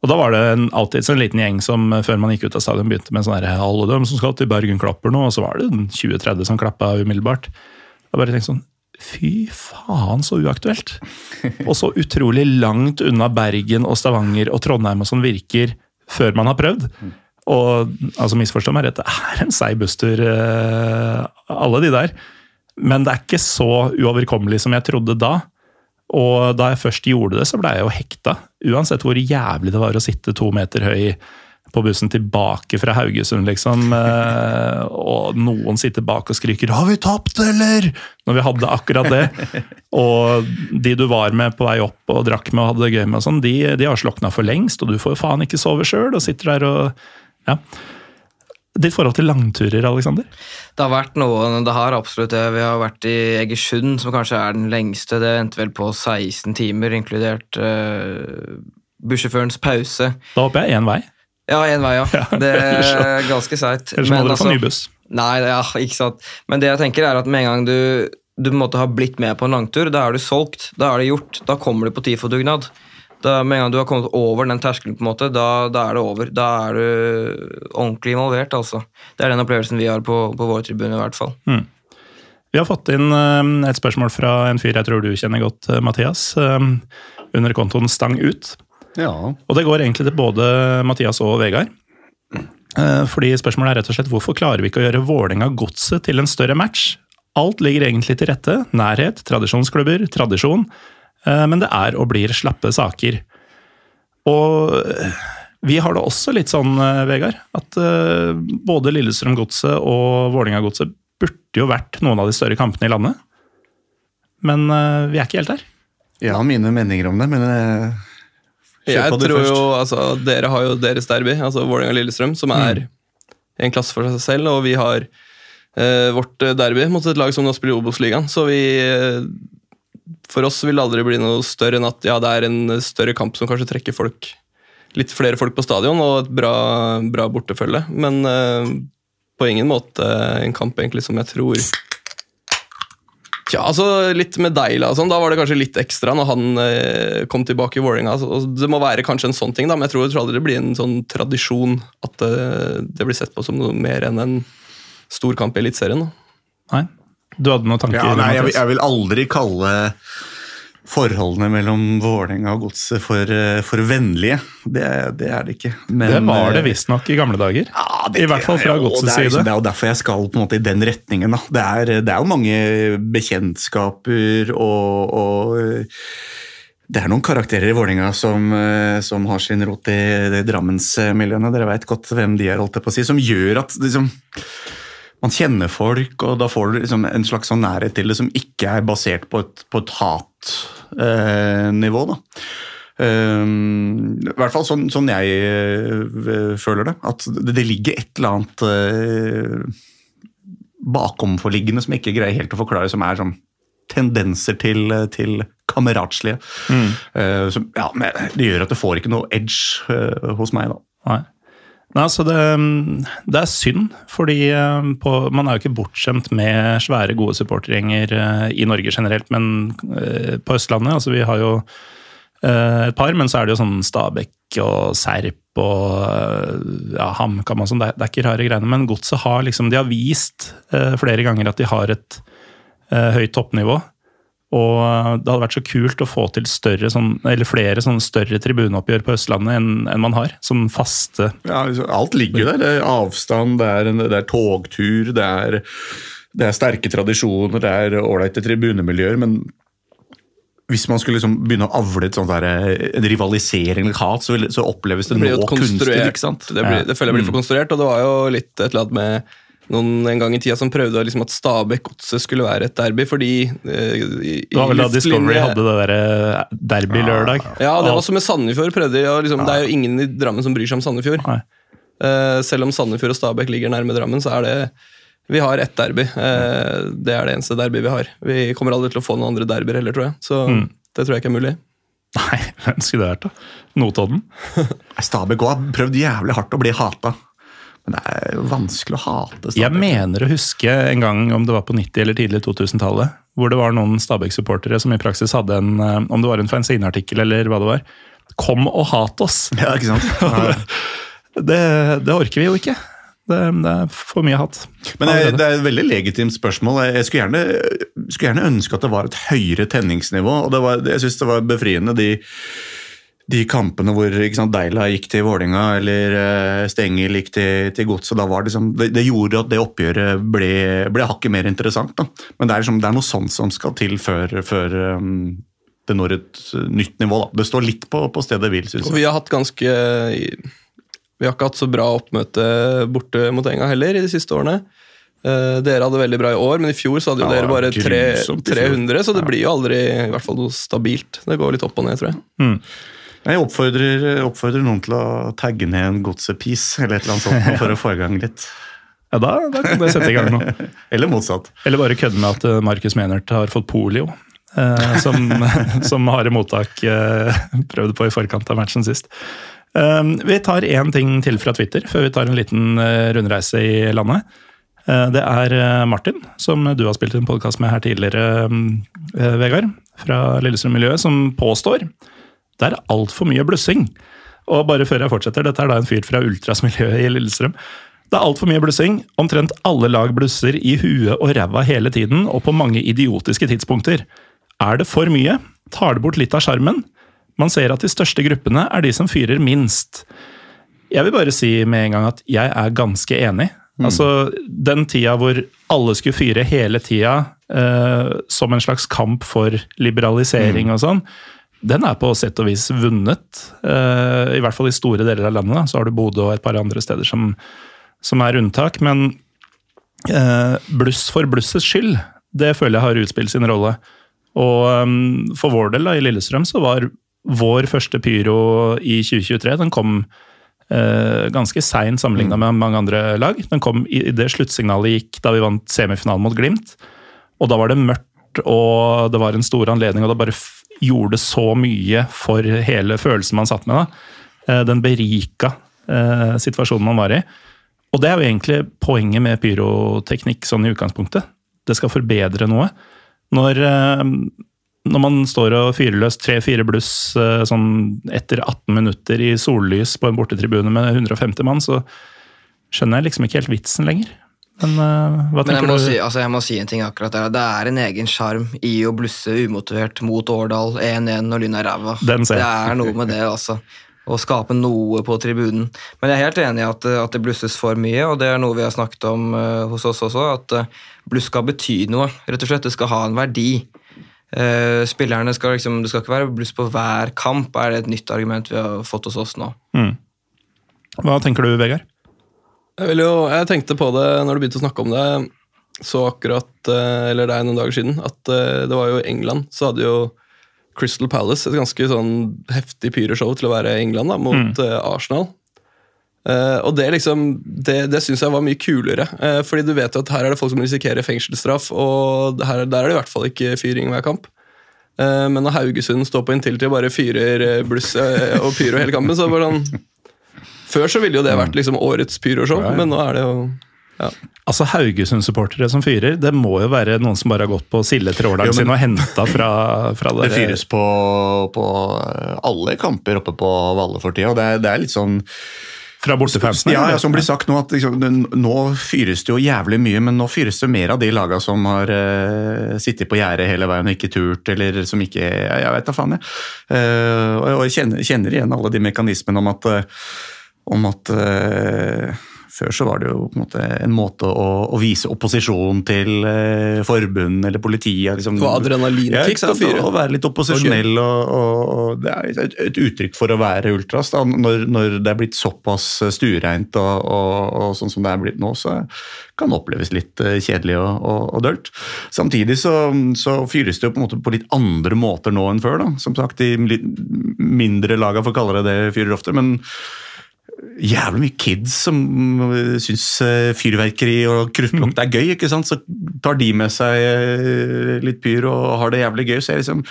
Og da var det en, alltid en liten gjeng som før man gikk ut av stadion begynte med sånn alle dem som skal til Bergen klapper nå, og så var det 20-30 som klappa umiddelbart. Jeg bare tenkte sånn Fy faen, så uaktuelt! Og så utrolig langt unna Bergen og Stavanger og Trondheim og sånn virker før man har prøvd. Og altså misforstå meg rett, det er en seig busstur, eh, alle de der. Men det er ikke så uoverkommelig som jeg trodde da. Og da jeg først gjorde det, så ble jeg jo hekta. Uansett hvor jævlig det var å sitte to meter høy på bussen tilbake fra Haugesund, liksom. eh, Og noen sitter bak og skriker 'Har vi tapt, eller?' Når vi hadde akkurat det. Og de du var med på vei opp og drakk med og hadde det gøy med, og sånn, de, de har slokna for lengst, og du får jo faen ikke sove sjøl og sitter der og Ja. Ditt forhold til langturer, Aleksander? Det har vært noen, det har absolutt det. Vi har vært i Egersund, som kanskje er den lengste. Det endte vel på 16 timer, inkludert uh, bussjåførens pause. Da håper jeg én vei. Ja, én vei, ja. Det er ganske seigt. Ellers må dere få ny buss. Nei, ja, ikke sant. Men det jeg tenker er at med en gang du, du måtte ha blitt med på en langtur, da er du solgt. Da er det gjort. Da kommer du på TIFO-dugnad. Da, med en gang du har kommet over den terskelen, på en måte, da, da er det over. Da er du ordentlig involvert, altså. Det er den opplevelsen vi har på, på vår tribune, i hvert fall. Mm. Vi har fått inn eh, et spørsmål fra en fyr jeg tror du kjenner godt, eh, Mathias. eh, Under kontoen Stang ut. Ja. Og det går egentlig til både Mathias og Vegard. Eh, Fordi spørsmålet er rett og slett hvorfor klarer vi ikke å gjøre Vålerenga-godset til en større match? Alt ligger egentlig til rette. Nærhet, tradisjonsklubber, tradisjon. Eh, Men det er og blir slappe saker. Og eh, vi har det også litt sånn, eh, Vegard, at både Lillestrøm-godset og Vålerenga-godset burde jo vært noen av de større kampene i landet. Men vi er ikke helt der. Jeg har mine meninger om det, men Jeg tror først. jo, altså, Dere har jo deres derby, altså Vålerenga-Lillestrøm, som er en klasse for seg selv. Og vi har eh, vårt derby mot et lag som nå spiller Obos-ligaen. Så vi For oss vil det aldri bli noe større enn at ja, det er en større kamp som kanskje trekker folk litt flere folk på stadion og et bra, bra bortefølge. Men eh, på ingen måte en kamp egentlig som jeg tror Tja, altså litt med Deila og sånn, da var det kanskje litt ekstra når han eh, kom tilbake i Vålerenga. Altså, det må være kanskje en sånn ting, da, men jeg tror, jeg tror aldri det blir en sånn tradisjon at eh, det blir sett på som noe mer enn en stor kamp i Eliteserien. Nei? Du hadde noen tanker? Ja, nei, jeg, jeg vil aldri kalle forholdene mellom Vålerenga og Godset for, eh, for vennlige. Det, det er det ikke. Men, det var det eh, visstnok i gamle dager. Ja, det- I hvert fall fra Godsets liksom- side. Det er jo derfor jeg skal på en måte i den retningen. Da. Det, er, det er jo mange bekjentskaper og, og eh, det er noen karakterer i Vålerenga som, som har sin rot i, i Drammensmiljøene. Dere veit godt hvem de er, holdt jeg på å si, som gjør at liksom, man kjenner folk, og da får du liksom en slags sånn nærhet til det som ikke er basert på et, på et hatnivå. Eh, Um, I hvert fall sånn, sånn jeg uh, føler det. At det, ligger et eller annet uh, bakomforliggende som jeg ikke greier helt å forklare, som er sånn tendenser til, til kameratslige. Eh, som, ja, men det gjør at det får ikke noe edge hos meg, da. Nei. Nei, altså det, det er synd, fordi eh, på, man er jo ikke bortskjemt med svære, gode supportergjenger eh, i Norge generelt, men eh, på Østlandet altså Vi har jo et par, men så er det jo sånn Stabekk og Serp og ja, HamKam og sånn. Det, det er ikke rare greiene, men Godset har liksom De har vist flere ganger at de har et høyt toppnivå. Og det hadde vært så kult å få til større, sånn, eller flere sånn større tribuneoppgjør på Østlandet enn, enn man har. som faste Ja, liksom, alt ligger jo der. Det er avstand, det er, en, det er togtur, det er, det er sterke tradisjoner, det er ålreite tribunemiljøer. Men hvis man skulle liksom begynne å avle et sånt der, en rivalisering eller hat, så, vil, så oppleves det, Det nå kunstig. ikke sant? Det, blir, det føler jeg blir for konstruert, og det var jo litt et eller annet med noen en gang i tida som prøvde liksom at Stabæk-godset skulle være et derby, fordi eh, i, Det var vel da Discovery hadde det derre derby lørdag. Ja, det var som med Sandefjord. prøvde de, liksom, Det er jo ingen i Drammen som bryr seg om Sandefjord. Eh, selv om Sandefjord og Stabæk ligger nærme Drammen, så er det Vi har ett derby. Eh, det er det eneste derby vi har. Vi kommer aldri til å få noen andre derbyer heller, tror jeg. Så Mm. det tror jeg ikke er mulig. Nei, hvem skulle det vært, da? Notodden? Stabæk har prøvd jævlig hardt å bli hata. Men det er jo vanskelig å hate Stabæk. Jeg mener å huske en gang, om det var på 90- eller tidlig 2000-tallet, hvor det var noen Stabæk-supportere som i praksis hadde en eh, Om det var en fanzine-artikkel eller hva det var. Kom og hat oss! Ja, ikke sant? Ja. Det, det orker vi jo ikke. Det, det er for mye hat. Men det, det er et veldig legitimt spørsmål. Jeg skulle gjerne, skulle gjerne ønske at det var et høyere tenningsnivå. og det var, Jeg syns det var befriende de, de kampene hvor ikke sant, Deila gikk til Vålinga eller uh, Stengel gikk til, til da var det liksom, det, det gjorde at det oppgjøret ble, ble hakket mer interessant. Da. Men det er, liksom, det er noe sånt som skal til før, før um, det når et nytt nivå. Da. Det står litt på, på stedet hvil, syns Og jeg. vi har hatt ganske Vi har ikke hatt så bra oppmøte borte mot Enga heller i de siste årene. Eh, dere hadde veldig bra i år, men i fjor så hadde jo Ja, dere bare tre, grusomt i fjor. 300, så det blir jo aldri i hvert fall noe stabilt. Det går litt opp og ned, tror jeg. Jeg oppfordrer, oppfordrer noen til å tagge ned en godsepiece eller et eller annet sånt for å få i gang litt. Ja, da, da kan det sette i gang noe. Eller motsatt. Eller bare kødde med at eh, Markus Menert har fått polio. Eh, som, som harde mottak eh, prøvde på i forkant av matchen sist. Eh, vi tar én ting til fra Twitter før vi tar en liten rundreise i landet. Det er Martin, som du har spilt en podkast med her tidligere, Vegard. Fra Lillestrøm Miljøet, som påstår det er altfor mye blussing. Og bare før jeg fortsetter, dette er da en fyr fra ultrasmiljøet i Lillestrøm. Det er altfor mye blussing. Omtrent alle lag blusser i huet og ræva hele tiden, og på mange idiotiske tidspunkter. Er det for mye? Tar det bort litt av sjarmen? Man ser at de største gruppene er de som fyrer minst. Jeg vil bare si med en gang at jeg er ganske enig. Altså, Den tida hvor alle skulle fyre hele tida eh, som en slags kamp for liberalisering og sånn, den er på sett og vis vunnet. Eh, I hvert fall i store deler av landet. Så har du Bodø og et par andre steder som, som er unntak. Men eh, bluss for blussets skyld, det føler jeg har utspilt sin rolle. Og um, for vår del da, i Lillestrøm så var vår første pyro i 2023 Den kom eh, ganske seint sammenligna med mange andre lag. Den kom i det sluttsignalet gikk da vi vant semifinalen mot Glimt. Og da var det mørkt, og det var en stor anledning, og det bare gjorde så mye for hele følelsen man satt med. da. Eh, Den berika eh, situasjonen man var i. Og det er jo egentlig poenget med pyroteknikk sånn i utgangspunktet. Det skal forbedre noe. Når, eh, når man står og fyrer løs tre-fire bluss sånn etter 18 minutter i sollys på en bortetribune med 150 mann, så skjønner jeg liksom ikke helt vitsen lenger. Men uh, hva Men jeg tenker må, du? si, altså jeg må si en ting akkurat der. Det er en egen sjarm i å blusse umotivert mot Årdal 1-1 når Lyn er ræva. Det er noe med det, altså. Å skape noe på tribunen. Men jeg er helt enig i at, at det blusses for mye, og det er noe vi har snakket om uh, hos oss også. At uh, bluss skal bety noe. Rett og slett, Det skal ha en verdi. Uh, spillerne skal liksom, Det skal ikke være bluss på hver kamp, er det et nytt argument vi har fått hos oss nå. Hva tenker du, Vegard? Jeg, vil jo, jeg tenkte på det når du begynte å snakke om det. Så akkurat, eh, eller det er noen dager siden, at eh, det var jo i England. Så hadde jo Crystal Palace et ganske sånn heftig pyreshow til å være England da, mot mm. Arsenal. Uh, og det liksom, det, det syns jeg var mye kulere. Uh, fordi du vet jo at her er det folk som risikerer fengselsstraff, og her, der er det i hvert fall ikke fyring hver kamp. Uh, men når Haugesund står på Intility og bare fyrer eh, bluss eh, og pyro hele kampen, så er det bare sånn Før så ville jo det vært liksom årets pyroshow, Ja, ja. men nå er det jo ja. Altså Haugesund-supportere som fyrer, det må jo være noen som bare har gått på men- sin og henta fra, fra Det det. fyres på, på alle kamper oppe på Valle for tida. og Det er, det er litt sånn Fra bortefansen? Ja, ja, som blir sagt nå at liksom, Nå fyres det jo jævlig mye, men nå fyres det mer av de laga som har uh, sittet på gjerdet hele veien og ikke turt, eller som ikke Jeg, jeg vet da faen, jeg. Uh, og, jeg kjenner, kjenner igjen alle de mekanismene om at, eh, om at eh, før så var det jo på en måte en måte å, å vise opposisjon til eh, forbund eller politiet. Liksom. Få adrenalinkick Ja, å være litt opposisjonell. Og, og, og det er et, et uttrykk for å være ultras. Da. Når, når det er blitt såpass stuereint og, og, sånn som det er blitt nå, så kan det oppleves litt eh, kjedelig og, dølt. Samtidig så, så fyres det jo på, en måte på litt andre måter nå enn før. Da. Som sagt, de mindre laga, for å kalle det det, fyrer ofte. men jævlig mye kids som øh, syns øh, fyrverkeri og kruttlukt er gøy. ikke sant? Så tar de med seg øh, litt pyr og har det jævlig gøy. Så jeg liksom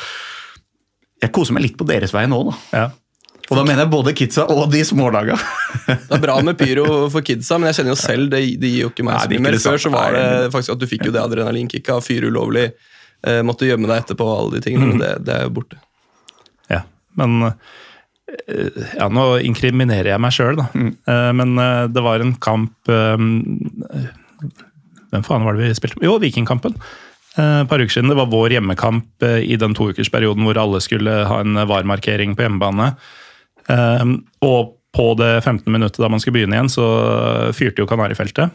Jeg koser meg litt på deres vei nå, da. Ja. Og da mener jeg både kidsa og de smålaga. Det er bra med pyro for kidsa, men jeg kjenner jo selv, det, det gir jo ikke meg Nei, så det mye ikke mer. Før så var det faktisk at du fikk jo det adrenalinkicket av fyr ulovlig, eh, måtte gjemme deg etterpå og alle de tingene, men det, det er jo borte. Ja, men eh, ja, nå inkriminerer jeg meg sjøl, da. Mm. Men eh, det var en kamp eh, Hvem faen var det vi spilte? med? Jo, Vikingkampen. Eh, Et par uker siden. Det var vår hjemmekamp eh, i den toukersperioden hvor alle skulle ha en VAR-markering på hjemmebane. Eh, Og på det 15. minuttet da man skulle begynne igjen, så fyrte jo Kanarifeltet.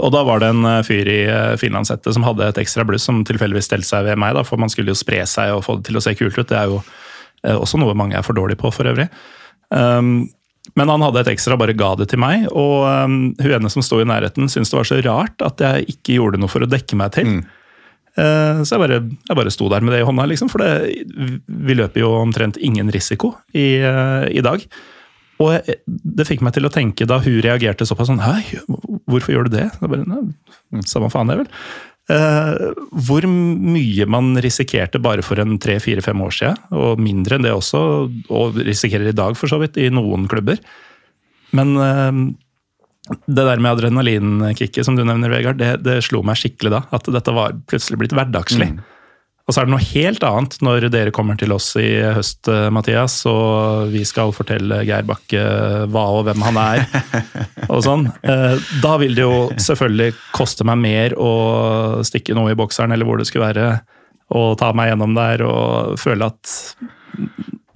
Og da var det en eh, fyr i eh, som hadde et ekstra bluss som tilfeldigvis stelte seg ved meg, da, for man skulle jo spre seg og få det til å se kult ut. Det er jo eh, også noe mange er for dårlige på, for øvrig. Um, men han hadde et ekstra, bare ga det til meg. Og um, hun ene som sto i nærheten, syntes det var så rart at jeg ikke gjorde noe for å dekke meg til. Eh, så jeg bare, jeg bare sto der med det i hånda, liksom, for det, vi løper jo omtrent ingen risiko i, uh, i dag. Og jeg, det fikk meg til å tenke da hun reagerte såpass sånn Hei, hvorfor gjør du det? det bare, Samme faen, det, vel. Eh, hvor mye man risikerte bare for en tre-fire-fem år siden, og mindre enn det også, og risikerer i dag for så vidt, i noen klubber. Men uh, det der med adrenalinkicket som du nevner, Vegard, det, det, slo meg skikkelig da. At dette var plutselig blitt hverdagslig. Mm. Og så er det noe helt annet når dere kommer til oss i høst, eh, Mathias, og vi skal fortelle Geir Bakke hva og hvem han er. og sånn. Eh, da vil det jo selvfølgelig koste meg mer å stikke noe i bokseren, eller hvor det skulle være, og ta meg gjennom der og føle at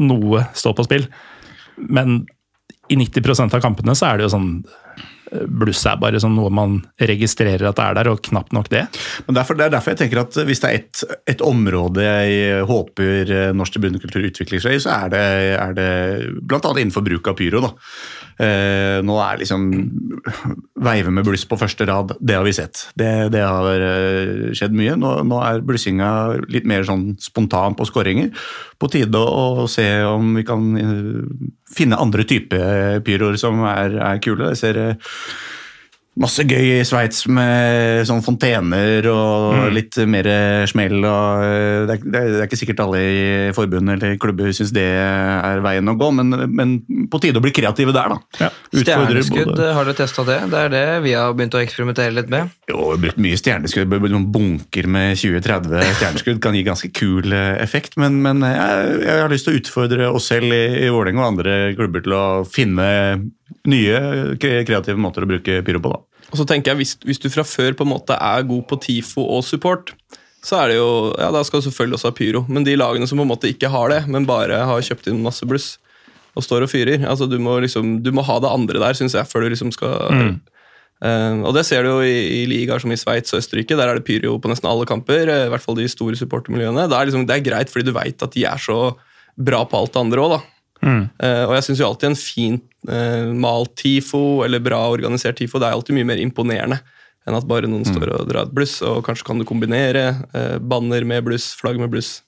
noe står på spill. Men i 90% av kampene så er det jo sånn bluss er bare sånn noe man registrerer at det er der, og knapt nok det. Men derfor, Det er derfor jeg tenker at hvis det er et, et område jeg håper norsk tribunekultur utvikler seg i, så er det, er det bl.a. innenfor bruk av pyro. da. Eh, nå er liksom Veive med bluss på første rad, det har vi sett. Det, det har eh, skjedd mye. Nå, nå, er blussinga litt mer sånn spontan på skåringer. På tide å, se om vi kan eh, finne andre typer pyroer som er, er kule. Jeg ser eh, masse gøy i Sveits med sånn fontener og mm. litt mer smell. Og eh, det, er, det, er, ikke sikkert alle i forbund eller klubber syns det er veien å gå, men, men, på tide å bli kreative der, da. Ja. Stjerneskudd, både... har dere testa det? Det er det vi har begynt å eksperimentere litt med. Jo, vi har brukt mye stjerneskudd. Noen bunker med 20-30 stjerneskudd kan gi ganske kul eh, effekt, men, men jeg, jeg, har lyst til å utfordre oss selv i, i Vålerenga og andre klubber til å finne nye kreative måter å bruke pyro på. da. Og så tenker jeg, hvis, hvis, du fra før på en måte er god på TIFO og support, så er det jo, ja da skal du selvfølgelig også ha pyro. Men de lagene som på en måte ikke har det, men bare har kjøpt inn masse bluss og står og fyrer altså Du må, liksom, du må ha det andre der, syns jeg, før du liksom skal mm. uh, Og det ser du jo i, i ligaer som i Sveits og Østerrike. Der er det pyro på nesten alle kamper. I hvert fall de store supportermiljøene. Det er, liksom, det er greit fordi du veit at de er så bra på alt det andre òg. Mm. Uh, og jeg syns alltid en fin uh, malt TIFO eller bra organisert TIFO det er alltid mye mer imponerende enn at bare noen mm. står og drar et bluss. Og kanskje kan du kombinere uh, banner med bluss, flagg med bluss.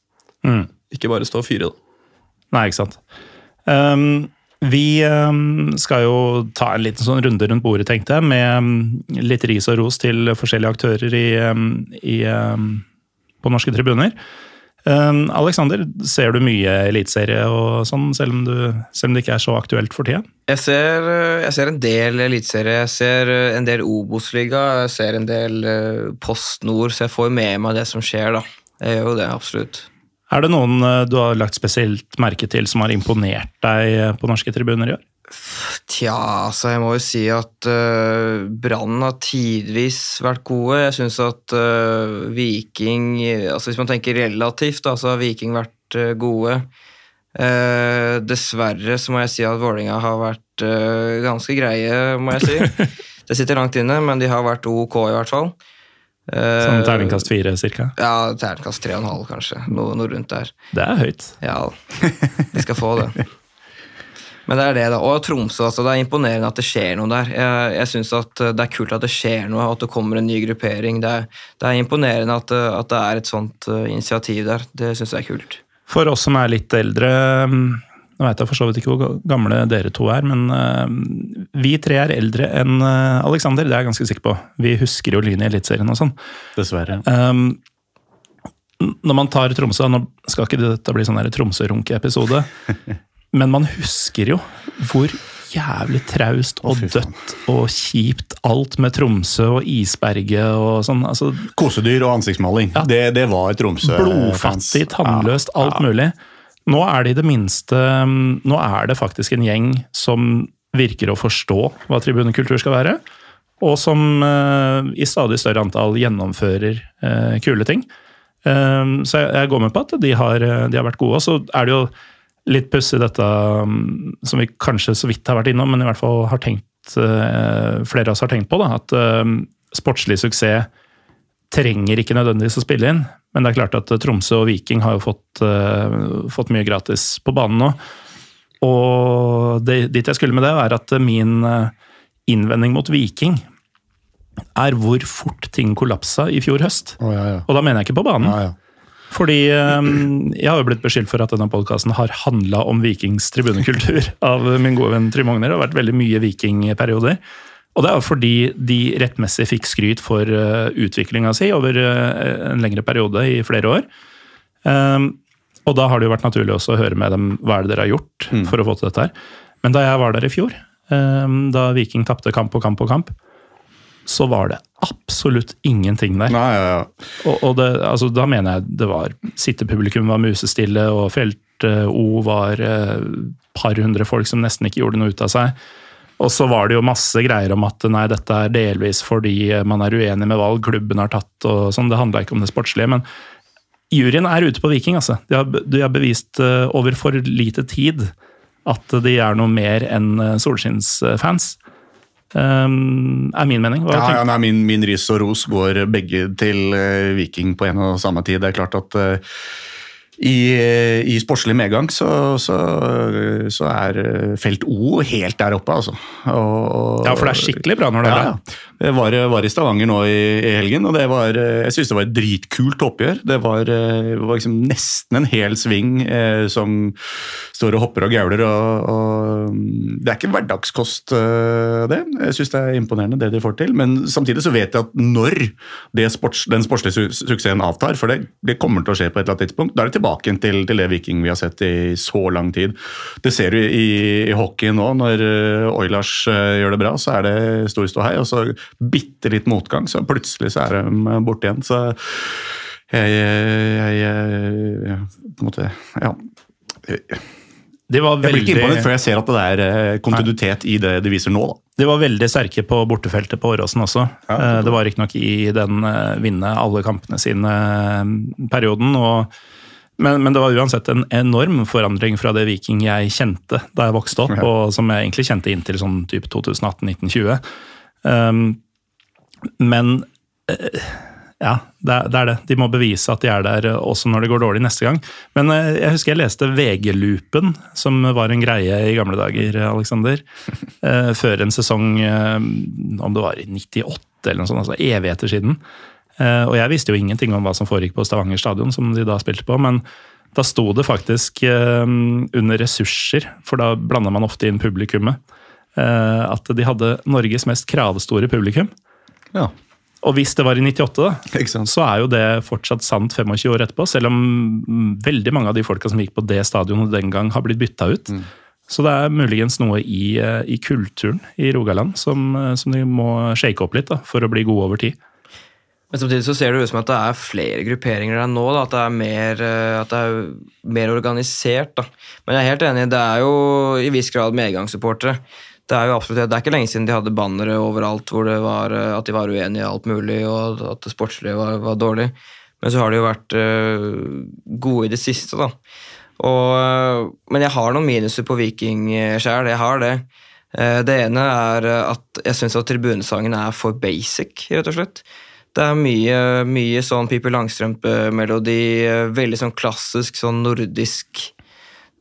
Mm. Ikke bare stå og fyre, da. Nei, ikke sant. Um, vi um, skal jo ta en liten sånn runde rundt bordet, tenkte jeg, med um, litt ris og ros til forskjellige aktører i, i, på norske tribuner. Um, Alexander, ser du mye eliteserie og sånn, selv om, du, selv om det ikke er så aktuelt for tida? Jeg ser, eh, jeg ser en del eliteserie. Jeg ser eh, en del Obos-liga, jeg ser en del uh, Post Nord, så jeg får med meg det som skjer, da. Jeg gjør jo det, absolutt. Er det noen du har lagt spesielt merke til som har imponert deg på norske tribuner i år? Tja, altså jeg må jo si at uh, Brann har tidvis vært gode. Jeg syns at uh, Viking altså Hvis man tenker relativt, da, så har Viking vært uh, gode. Uh, dessverre så må jeg si at Vålerenga har vært ganske greie, må jeg si. Det sitter langt inne, men de har vært ok, i hvert fall. Sånn terningkast fire, cirka? Ja, terningkast tre og en halv, kanskje. Noe, noe rundt der. Det er høyt. Ja, de skal få det. Men det er det, da. Og Tromsø, altså. Det er imponerende at det skjer noe der. Jeg, jeg syns det er kult at det skjer noe, at det kommer en ny gruppering. Det er, det er imponerende at, at, det er et sånt uh, initiativ der. Det syns jeg er kult. For oss som er litt eldre mm, Nå vet jeg for så vidt ikke hvor gamle dere to er, men uh, vi tre er eldre enn uh, Alexander, det er jeg ganske sikker på. Vi husker jo Lyn i Eliteserien og sånn. Dessverre. Um, når man tar Tromsø Nå skal ikke dette bli sånn Tromsø-runke-episode, Men man husker jo hvor jævlig traust og dødt og kjipt alt med Tromsø og isberget og sånn. Altså, Kosedyr og ansiktsmaling. Ja, det, det, var Tromsø. Blodfattig, tannløst, ja, alt ja. mulig. Nå er det i det minste Nå er det faktisk en gjeng som virker å forstå hva tribunekultur skal være. Og som uh, i stadig større antall gjennomfører uh, kule ting. Uh, så jeg, jeg, går med på at de har, de har vært gode. Og så er det jo litt pussig dette um, som vi kanskje så vidt har vært innom, men i hvert fall har tenkt, uh, flere av oss har tenkt på, da, at um, sportslig suksess trenger ikke nødvendigvis å spille inn. Men det er klart at uh, Tromsø og Viking har jo fått, uh, fått mye gratis på banen nå. Og det, dit jeg skulle med det, er at min eh, innvending mot Viking er hvor fort ting kollapsa i fjor høst. Oh, ja, ja. Og da mener jeg ikke på banen. Ja, ja. Fordi eh, jeg har jo blitt beskyldt for at denne podkasten har handla om Vikings tribunekultur av min gode venn Trym Ogner. Det har vært veldig mye vikingperioder. Og det er jo fordi de rettmessig fikk skryt for uh, utviklinga si over eh, en lengre periode i flere år. Um, og da har det jo vært naturlig også å høre med dem hva er det dere har gjort for å få til dette her. Men da jeg var der i fjor, um, da Viking tapte kamp på kamp på kamp, så var det absolutt ingenting der. Nei, ja, ja. Og, og det, altså, da mener jeg det var Sittepublikum var musestille, og felt-O var et par hundre folk som nesten ikke gjorde noe ut av seg. Og så var det jo masse greier om at nei, dette er delvis fordi man er uenig med valg klubben har tatt. og sånn, Det handla ikke om det sportslige. Men juryen er ute på Viking. altså. De har, de har bevist uh, over for lite tid at de er noe mer enn uh, solskinnsfans. Um, er min mening. Hva Ja, ja, nei, min, min ris og ros går begge til uh, Viking på en og samme tid. Det er klart at eh, i, i sportslig medgang så, så, så er eh, felt O helt der oppe, altså. Og, og- Ja, for det er skikkelig bra når det er ja, bra. ja. Jeg var, var i Stavanger nå i, i helgen, og det var, eh, jeg synes det var et dritkult oppgjør. Det var, eh, var liksom nesten en hel sving eh, som står og hopper og gauler. Og, og mm, det er ikke hverdagskost, eh, det. Jeg synes det er imponerende det de får til. Men samtidig så vet jeg at når det sports, den sportslige su suksessen avtar, for det, det kommer til å skje på et eller annet tidspunkt, da er det tilbake igjen til, til det Viking vi har sett i så lang tid. Det ser du i, i hockey nå, når eh, Oilers eh, gjør det bra, så er det stor ståhei. og så bitte litt motgang, så plutselig så er de borte igjen. Så jeg, jeg, jeg på en måte, ja. Var Jeg blir ikke imponert før jeg ser at det er eh, kontinuitet i det de viser nå. da. de var veldig sterke på bortefeltet på Åråsen også. Ja, det, det var riktignok i den eh, vinne alle kampene sine-perioden. og men, men det var uansett en enorm forandring fra det Viking jeg kjente da jeg vokste opp, Ja. og som jeg egentlig kjente inntil sånn type 2018-1920. Um, men uh, ja, det er, det er det. De må bevise at de er der eh, også når det går dårlig neste gang. Men uh, jeg husker jeg leste VG-loopen, som var en greie i gamle dager, Alexander. Uh, før en sesong, eh, om det var i 98 eller noe sånt, altså evigheter siden. Eh, og jeg visste jo ingenting om hva som foregikk på Stavanger stadion, som de da spilte på. men da sto det faktisk eh, under ressurser, for da blanda man ofte inn publikummet, eh, at de hadde Norges mest kravstore publikum. Ja, Og hvis det var i 98, da, så er jo det fortsatt sant 25 år etterpå, selv om mm, veldig mange av de folka som gikk på det stadionet den gang, har blitt bytta ut. Så det er muligens noe i, i kulturen i Rogaland som, som de må shake opp litt da, for å bli gode over tid. Men samtidig så ser det ut som at det er flere grupperinger der nå. Da, at, det er mer, eh, at det er mer organisert. Da. Men jeg er helt enig, det er jo i viss grad medgangssupportere. Det er jo absolutt, det er ikke lenge siden de hadde bannere overalt hvor det var, eh, at de var uenige i alt mulig, og at det sportslige var, var dårlig. Men så har de jo vært eh, gode i det siste, da. Og, men jeg har noen minuser på Viking sjøl, jeg har det. Det ene er at jeg syns at tribunesangen er for basic, rett og slett. Det er mye, mye sånn Pippi Langstrømpe-melodi, veldig sånn klassisk sånn nordisk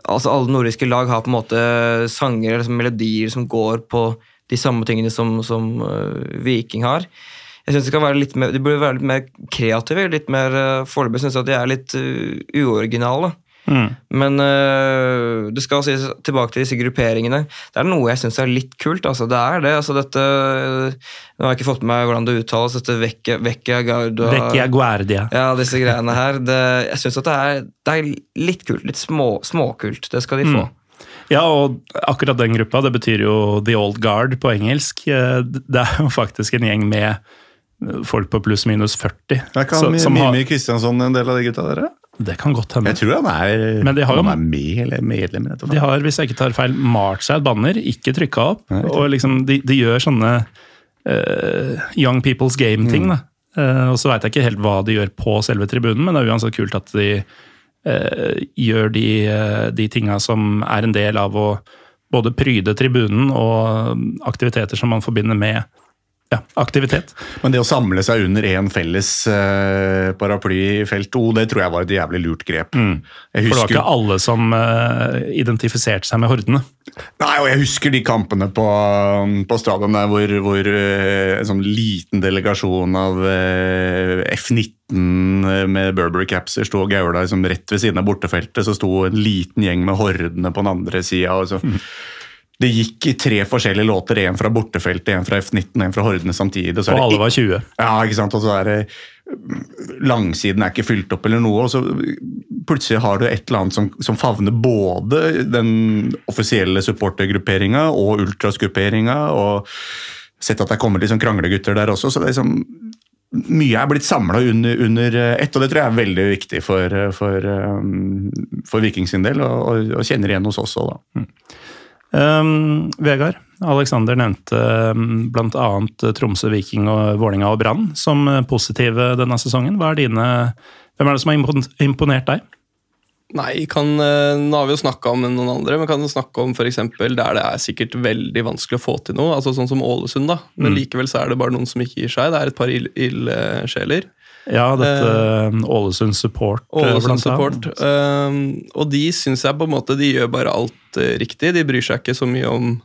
Altså Alle nordiske lag har på en måte sanger eller liksom, melodier som går på de samme tingene som, som uh, Viking har. Jeg synes De skal være litt mer, de burde være litt mer kreative. litt mer, uh, Foreløpig syns jeg at de er litt uh, uoriginale. Mm. Men uh, det skal sies tilbake til disse grupperingene. Det er noe jeg syns er litt kult. altså Det er det. altså dette, Nå har jeg ikke fått med meg hvordan det uttales. dette Vecchia, Vecchia Guardia. Ja, disse greiene her. Det, jeg syns at det er, det er litt kult. Litt små, småkult. Det skal de få. Ja, og akkurat den gruppa, det betyr jo The Old Guard på engelsk. Eh, Det er jo faktisk en gjeng med folk på pluss minus 40. Er ikke så- han Mimmi Kristiansson en del av de gutta der? Det kan godt hende. Jeg tror han er, Men de har han er med, eller medlem. De har, hvis jeg ikke tar feil, malt seg et banner, ikke trykka opp. Nei, og liksom, de, de gjør sånne uh, Young People's Game-ting. Mm. Eh, og så veit jeg ikke helt hva de gjør på selve tribunen, men det er uansett kult at de uh, gjør de, de tinga som er en del av å både pryde tribunen og aktiviteter som man forbinder med ja, aktivitet. Men det å samle seg under én felles uh, paraply i felt 2, det tror jeg var et jævlig lurt grep. Mm. For det var ikke alle som uh, identifiserte seg med hordene. nei, og jeg husker de kampene på, på stadion der hvor, hvor uh, en sånn liten delegasjon av eh, F-19 med Burberry-capser sto og gaula liksom rett ved siden av bortefeltet. Så sto en liten gjeng med hordene på den andre sida. Så. Det gikk i tre forskjellige låter, én fra bortefeltet, én fra F-19 en fra hordene samtidig. så Og det alle var 20. Ja, ikke sant? Og så er det Langsiden er ikke fylt opp eller noe, og så plutselig har du et eller annet som, som favner både den offisielle supportergrupperinga og ultrasgrupperinga, og sett at det er kommet litt sånn kranglegutter der også, så det er liksom mye er blitt samla under, under ett, og det tror jeg er veldig viktig for, for, um, for Viking sin del, og, og, og kjenner igjen hos oss òg, da. Um, Vegard, Alexander nevnte um, bl.a. Tromsø, Viking, og Vålinga og Brann som eh, positive denne sesongen. Er dine, hvem er det som har imponert deg? Nei, kan, eh, nå har vi jo snakka om noen andre, men kan snakke om for eksempel der det er sikkert veldig vanskelig å få til noe. altså Sånn som Ålesund, da. Men Mm. likevel så er det bare noen som ikke gir seg. Det er et par ild- ildsjeler. Ja, dette um, Ålesund Support. eh, Ålesund. Support. Um, og de syns jeg på en måte de gjør bare alt eh, riktig. De bryr seg ikke så mye om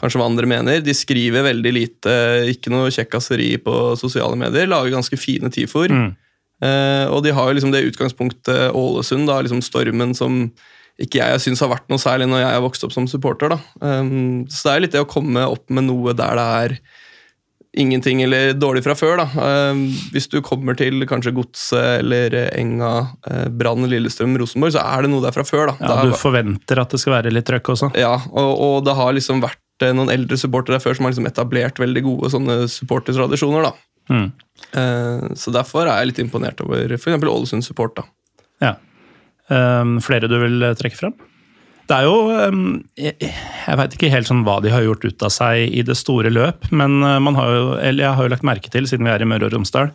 kanskje hva andre mener. De skriver veldig lite, ikke noe kjekkaseri på sosiale medier. Lager ganske fine tifoer. Mm. Uh, og de har jo liksom det utgangspunktet Ålesund, da, liksom stormen som ikke jeg syns har vært noe særlig når jeg har vokst opp som supporter. da. Um, så det er litt det å komme opp med noe der det er ingenting eller dårlig fra før. da. Um, hvis du kommer til kanskje Godset eller Enga, eh, Brann, Lillestrøm, Rosenborg, så er det noe der fra før. da. Ja, du er- forventer at det skal være litt trøkk også. ja, og, og det har liksom vært eh, noen eldre supportere der før som har liksom etablert veldig gode sånne supportertradisjoner. da. Mm. Eh, så derfor er jeg litt imponert over f.eks. Ålesund support. da. Ja. Flere du vil eh, trekke fram? Det er jo um, Jeg, veit ikke helt sånn hva de har gjort ut av seg i det store løp, men uh, man har jo, eller jeg har jo lagt merke til, siden vi er i Møre og Romsdal,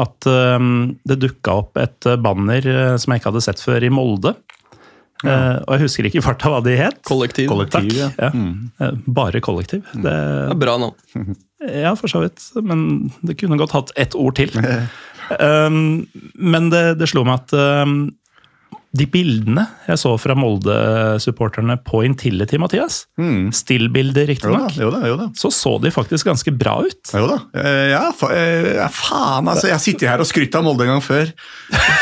at um, det dukka opp et uh, banner uh, som jeg ikke hadde sett før, i Molde. Ja. og jeg husker ikke i farta hva de het. Kollektiv. Kollektiv, Takk. ja. Ja. Mm. Bare kollektiv. Det, Det er bra navn. ja, for så vidt. Men det kunne godt hatt ett ord til. Um, men det, det slo meg at um, de bildene jeg så fra Molde-supporterne på Intility, Mathias, stillbilder Jo da, riktignok, så så de faktisk ganske bra ut. Jo da. Eh, Ja, fa eh, ja, faen, altså. Jeg har sittet her og skrytt av Molde en gang før.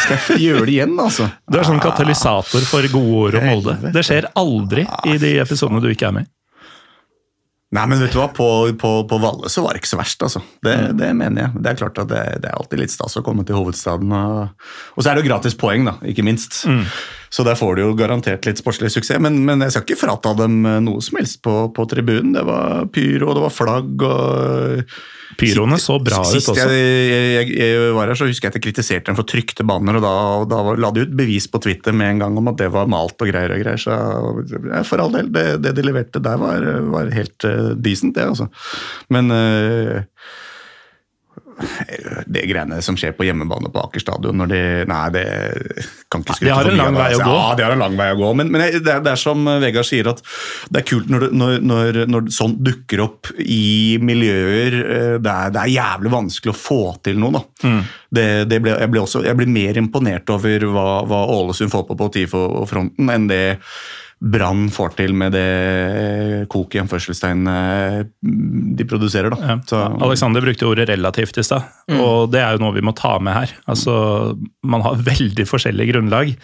Skal jeg gjøre det igjen, altså? Du er sånn katalysator for gode ord om Molde. Det skjer aldri i de episodene du ikke er med i. Nei, men vet du hva, på, på, på Valle så var det ikke så verst, altså. Det, det mener jeg. Det er klart at det, det er alltid litt stas å komme til hovedstaden. Og, og så er det jo gratis poeng, da, ikke minst. Så der får du jo garantert litt sportslig suksess. Men, men jeg skal ikke frata dem eh, noe som helst på, på tribunen. Det var pyro, det var flagg og Pyroene så bra ut Sist også. jeg, jeg, jeg var her, så husker jeg at jeg kritiserte dem for trykte banner, og da, og da var- la de ut bevis på Twitter med en gang om at det var malt og greier og greier. Så ja, for all del, det, det de leverte der var, var helt uh, decent, det, altså. Men eh, det greiene som skjer på hjemmebane på Aker stadion når de, Nei, det kan ikke skryte De har en lang vei å gå. Ja, de har en lang vei å gå. Men, men det, er, det er som Vegard sier, at det er kult når, når, når, når sånt dukker opp i miljøer eh, der det er jævlig vanskelig å få til noe. Mm. Det, det ble, jeg, ble også, jeg blir mer imponert over hva, hva Ålesund får på på TIFO-fronten, enn det Brann får til med det kok i anførselstegn eh, de produserer. Da. Ja. Så, Alexander brukte ordet relativt i stad, Mm. og det er jo noe vi må ta med her. Altså, man har veldig forskjellig grunnlag,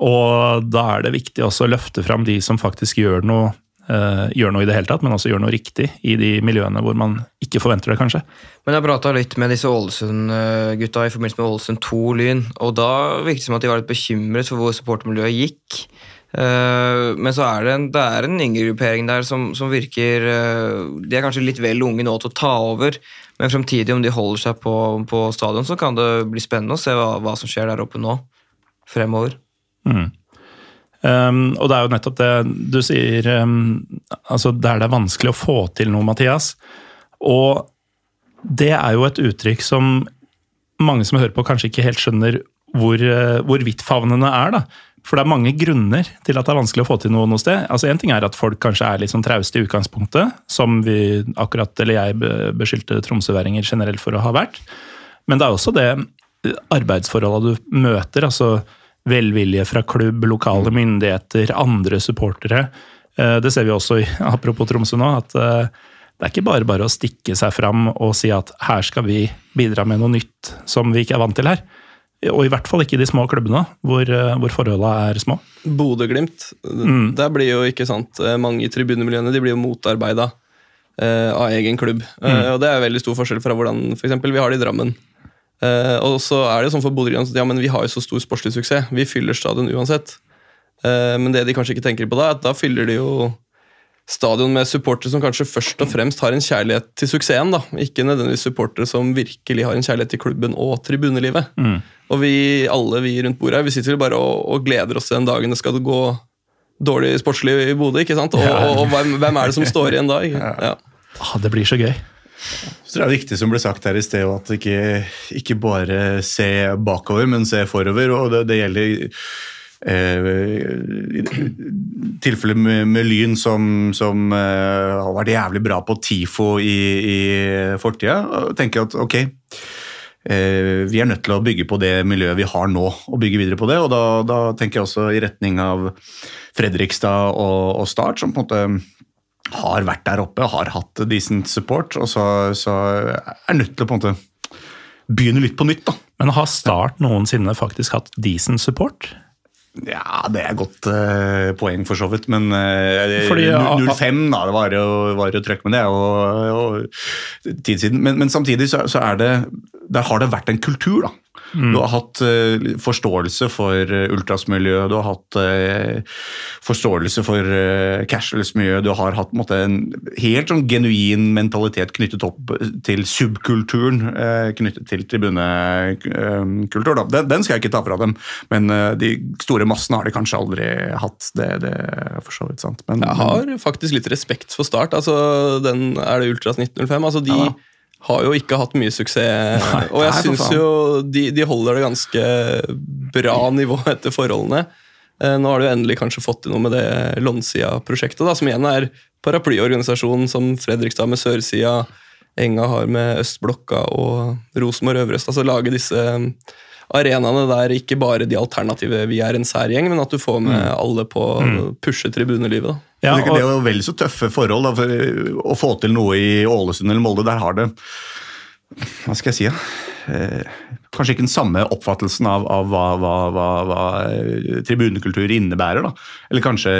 og da er det viktig også å løfte fram de som faktisk gjør noe, eh, gjør noe i det hele tatt, men også gjør noe riktig i de miljøene hvor man ikke forventer det, kanskje. Men jeg prata litt med disse Ålesund-gutta i forbindelse med Ålesund 2-Lyn, og da virket det som at de var litt bekymret for hvor supportermiljøet gikk. Eh, men så er det en, det er en yngre gruppering der som, som virker eh, De er kanskje litt vel unge nå til å ta over, men fremtidig, om de holder seg på, på stadion, så kan det bli spennende å se hva, hva som skjer der oppe nå, fremover. Mm. Um, og det er jo nettopp det du sier, um, altså der det er vanskelig å få til noe, Mathias. Og det er jo et uttrykk som mange som hører på, kanskje ikke helt skjønner hvor, uh, hvor vidtfavnende er. da. For det er mange grunner til at det er vanskelig å få til noe noe sted. Altså En ting er at folk kanskje er litt sånn trauste i utgangspunktet, som vi akkurat, eller jeg beskyldte tromsøværinger generelt for å ha vært. Men det er også det arbeidsforholdet du møter, altså velvilje fra klubb, lokale myndigheter, andre supportere. Eh, Det ser vi også, apropos Tromsø nå, at eh, det er ikke bare bare å stikke seg fram og si at her skal vi bidra med noe nytt som vi ikke er vant til her. Og i hvert fall ikke i de små klubbene, hvor, eh, hvor forholdene er små. Bodø-Glimt, Mm. der blir jo ikke sant, eh, mange i tribunemiljøene de blir jo motarbeida eh, av egen klubb. Eh, Mm. og Det er veldig stor forskjell fra hvordan for eksempel, vi har det i Drammen. Eh, og så er det jo sånn for Bodø-Glimt ja, men vi har jo så stor sportslig suksess. Vi fyller stadion uansett. Eh, men det de kanskje ikke tenker på da, er at da fyller de jo stadion med supportere som kanskje først og fremst har en kjærlighet til suksessen. da. Ikke nødvendigvis supportere som virkelig har en kjærlighet til klubben og tribunelivet. Mm. Og vi alle vi rundt bordet her, vi sitter vel bare og, og gleder oss til den dagen det skal gå dårlig sportslig i Bodø. ikke sant? Og, og, og hvem, hvem er det som står igjen da? Ikke? Ja. Ah, det blir så gøy. Så det er viktig som ble sagt her i sted, at ikke, ikke bare se bakover, men se forover. og Det, det gjelder tilfellet med, med Lyn, som, som uh, har vært jævlig bra på TIFO i, i fortida. tenker at ok, uh, vi er nødt til å bygge på det miljøet vi har nå, og bygge videre på det. og Da, da tenker jeg også i retning av Fredrikstad og, og Start, som på en måte har vært der oppe, har hatt decent support, og så, så er nødt til å på en måte begynne litt på nytt. da. Men har Start noensinne faktisk hatt decent support? Ja, det er godt uh, poeng, for så vidt. Men uh, ja, 05, da, det var jo, var jo trøkk med det, og, og tid siden. Men, men samtidig så, så er det Der har det vært en kultur, da. Mm. Du har hatt uh, forståelse for uh, ultrasmiljø, du har hatt uh, forståelse for uh, casuals-miljø, du har hatt en, måte, en helt sånn genuin mentalitet knyttet opp til subkulturen, eh, knyttet til tribunekultur. Den, den skal jeg ikke ta fra dem, men eh, de store massene har de kanskje aldri hatt. Det, det er for så vidt sant. Men, Jeg har faktisk litt respekt for Start. altså den, Er det Ultras 1905? altså De Ja. Har jo ikke hatt mye suksess. og jeg Nei, syns jo de, de holder det ganske bra nivå etter forholdene. Eh, Nå har du endelig kanskje fått til noe med det Lånsida-prosjektet, som igjen er paraplyorganisasjonen som Fredrikstad med sørsida, Enga har med østblokka og Rosenborg øverøst. Altså lage disse arenaene der ikke bare de alternative vi er en sær gjeng, men at du får med alle på å pushe tribunelivet. da. Ja, det, det er jo vel så tøffe forhold da, for å få til noe i Ålesund eller Molde. Der har det Hva skal jeg si? da? Eh, kanskje ikke den samme oppfattelsen av, av hva, hva, hva, hva eh, tribunekultur innebærer. da. Eller kanskje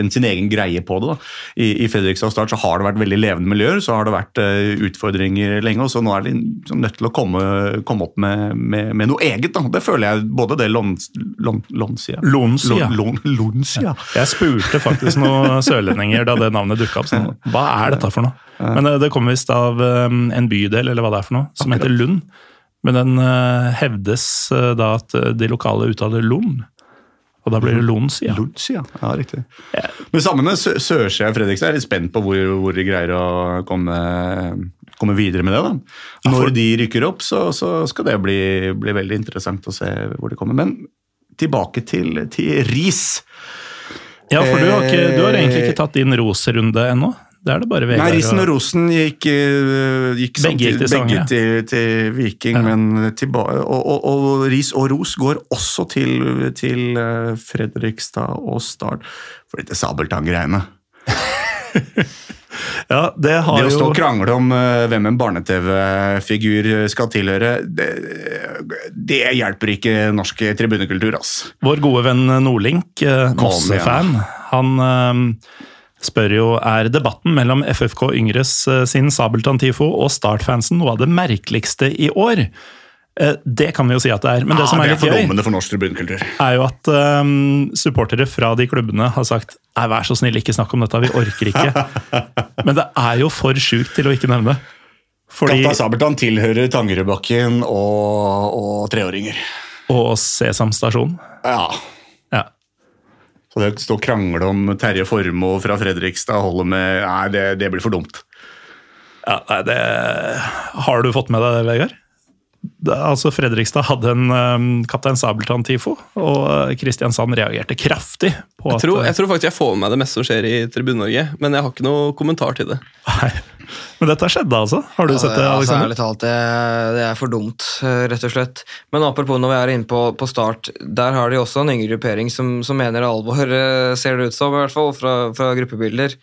en, sin egen greie på det. da. I, I Fredrikstad Start så har det vært veldig levende miljøer, så har det vært uh, utfordringer lenge, og så nå er de liksom nødt til å komme, komme opp med, med, med noe eget. da. Det føler jeg både det Lons- Lon- Lonsia Lonsia. Lon- Lon- Lonsia. Jeg spurte faktisk noen sørlendinger da det navnet dukka opp. Sånn, Hva er dette for noe? Men det, det kommer visst av um, en bydel eller hva det er for noe, som heter Lund. Men den uh, hevdes uh, da at uh, de lokale uttaler Lund. Og da blir det Lonsia. Lonsia, ja. ja riktig. Men sammen med Sørsia Sørsida og Fredrikstad er litt spent på hvor, hvor de greier å komme, komme videre med det. da. Når de rykker opp, så, så skal det bli, bli veldig interessant å se hvor de kommer. Men tilbake til, til Ris. Ja, for du har, ikke, du har egentlig Eh, ikke tatt din roserunde ennå. Det er det bare Vegard Nei, Risen og Rosen gikk, eh, gikk Begge samtidig- Stange, begge til, til Viking, Ja. men til, og, og, og Ris og Ros går også til, til eh, Fredrikstad og Start. For dette Sabeltann-greiene. Ja, det har Det å stå og krangle om eh, hvem en barne-TV-figur skal tilhøre, det, det hjelper ikke norsk tribunekultur, ass. Vår gode venn Nordlink, Mosse-fan, han spør jo er debatten mellom FFK Yngres eh, sin Sabeltann-tifo og Start-fansen noe av det merkeligste i år. Eh, det kan vi jo si at det er. Men det Ja, som er det er litt gøy, for norsk tribunekultur. er jo at um, supportere fra de klubbene har sagt Nei, vær så snill, ikke snakk om dette, vi orker ikke. Men det er jo for sjukt til å ikke nevne det. Fordi, Katta Sabeltann tilhører Tangerudbakken og, og treåringer. og Sesam stasjon. Ja. Så det å stå og krangle om Terje Formoe fra Fredrikstad holder med Nei, det, det blir for dumt. ja nei, det, har du fått med deg det, Vegard? Altså Fredrikstad hadde en um, Kaptein Sabeltann-tifo, og uh, Kristiansand reagerte kraftig på Jeg tror, at... jeg tror faktisk jeg får med meg det meste som skjer i Tribune-Norge, men jeg har ikke noe kommentar til det. Nei. Men dette skjedde altså? Har du sett det, altså, Alexander? ærlig talt, det, det er for dumt, eh, rett og slett. Men apropos når vi er inne på, på start, der har de også en yngre gruppering som, som mener alvor, eh, ser det ut som, i hvert fall, fra, fra gruppebilder.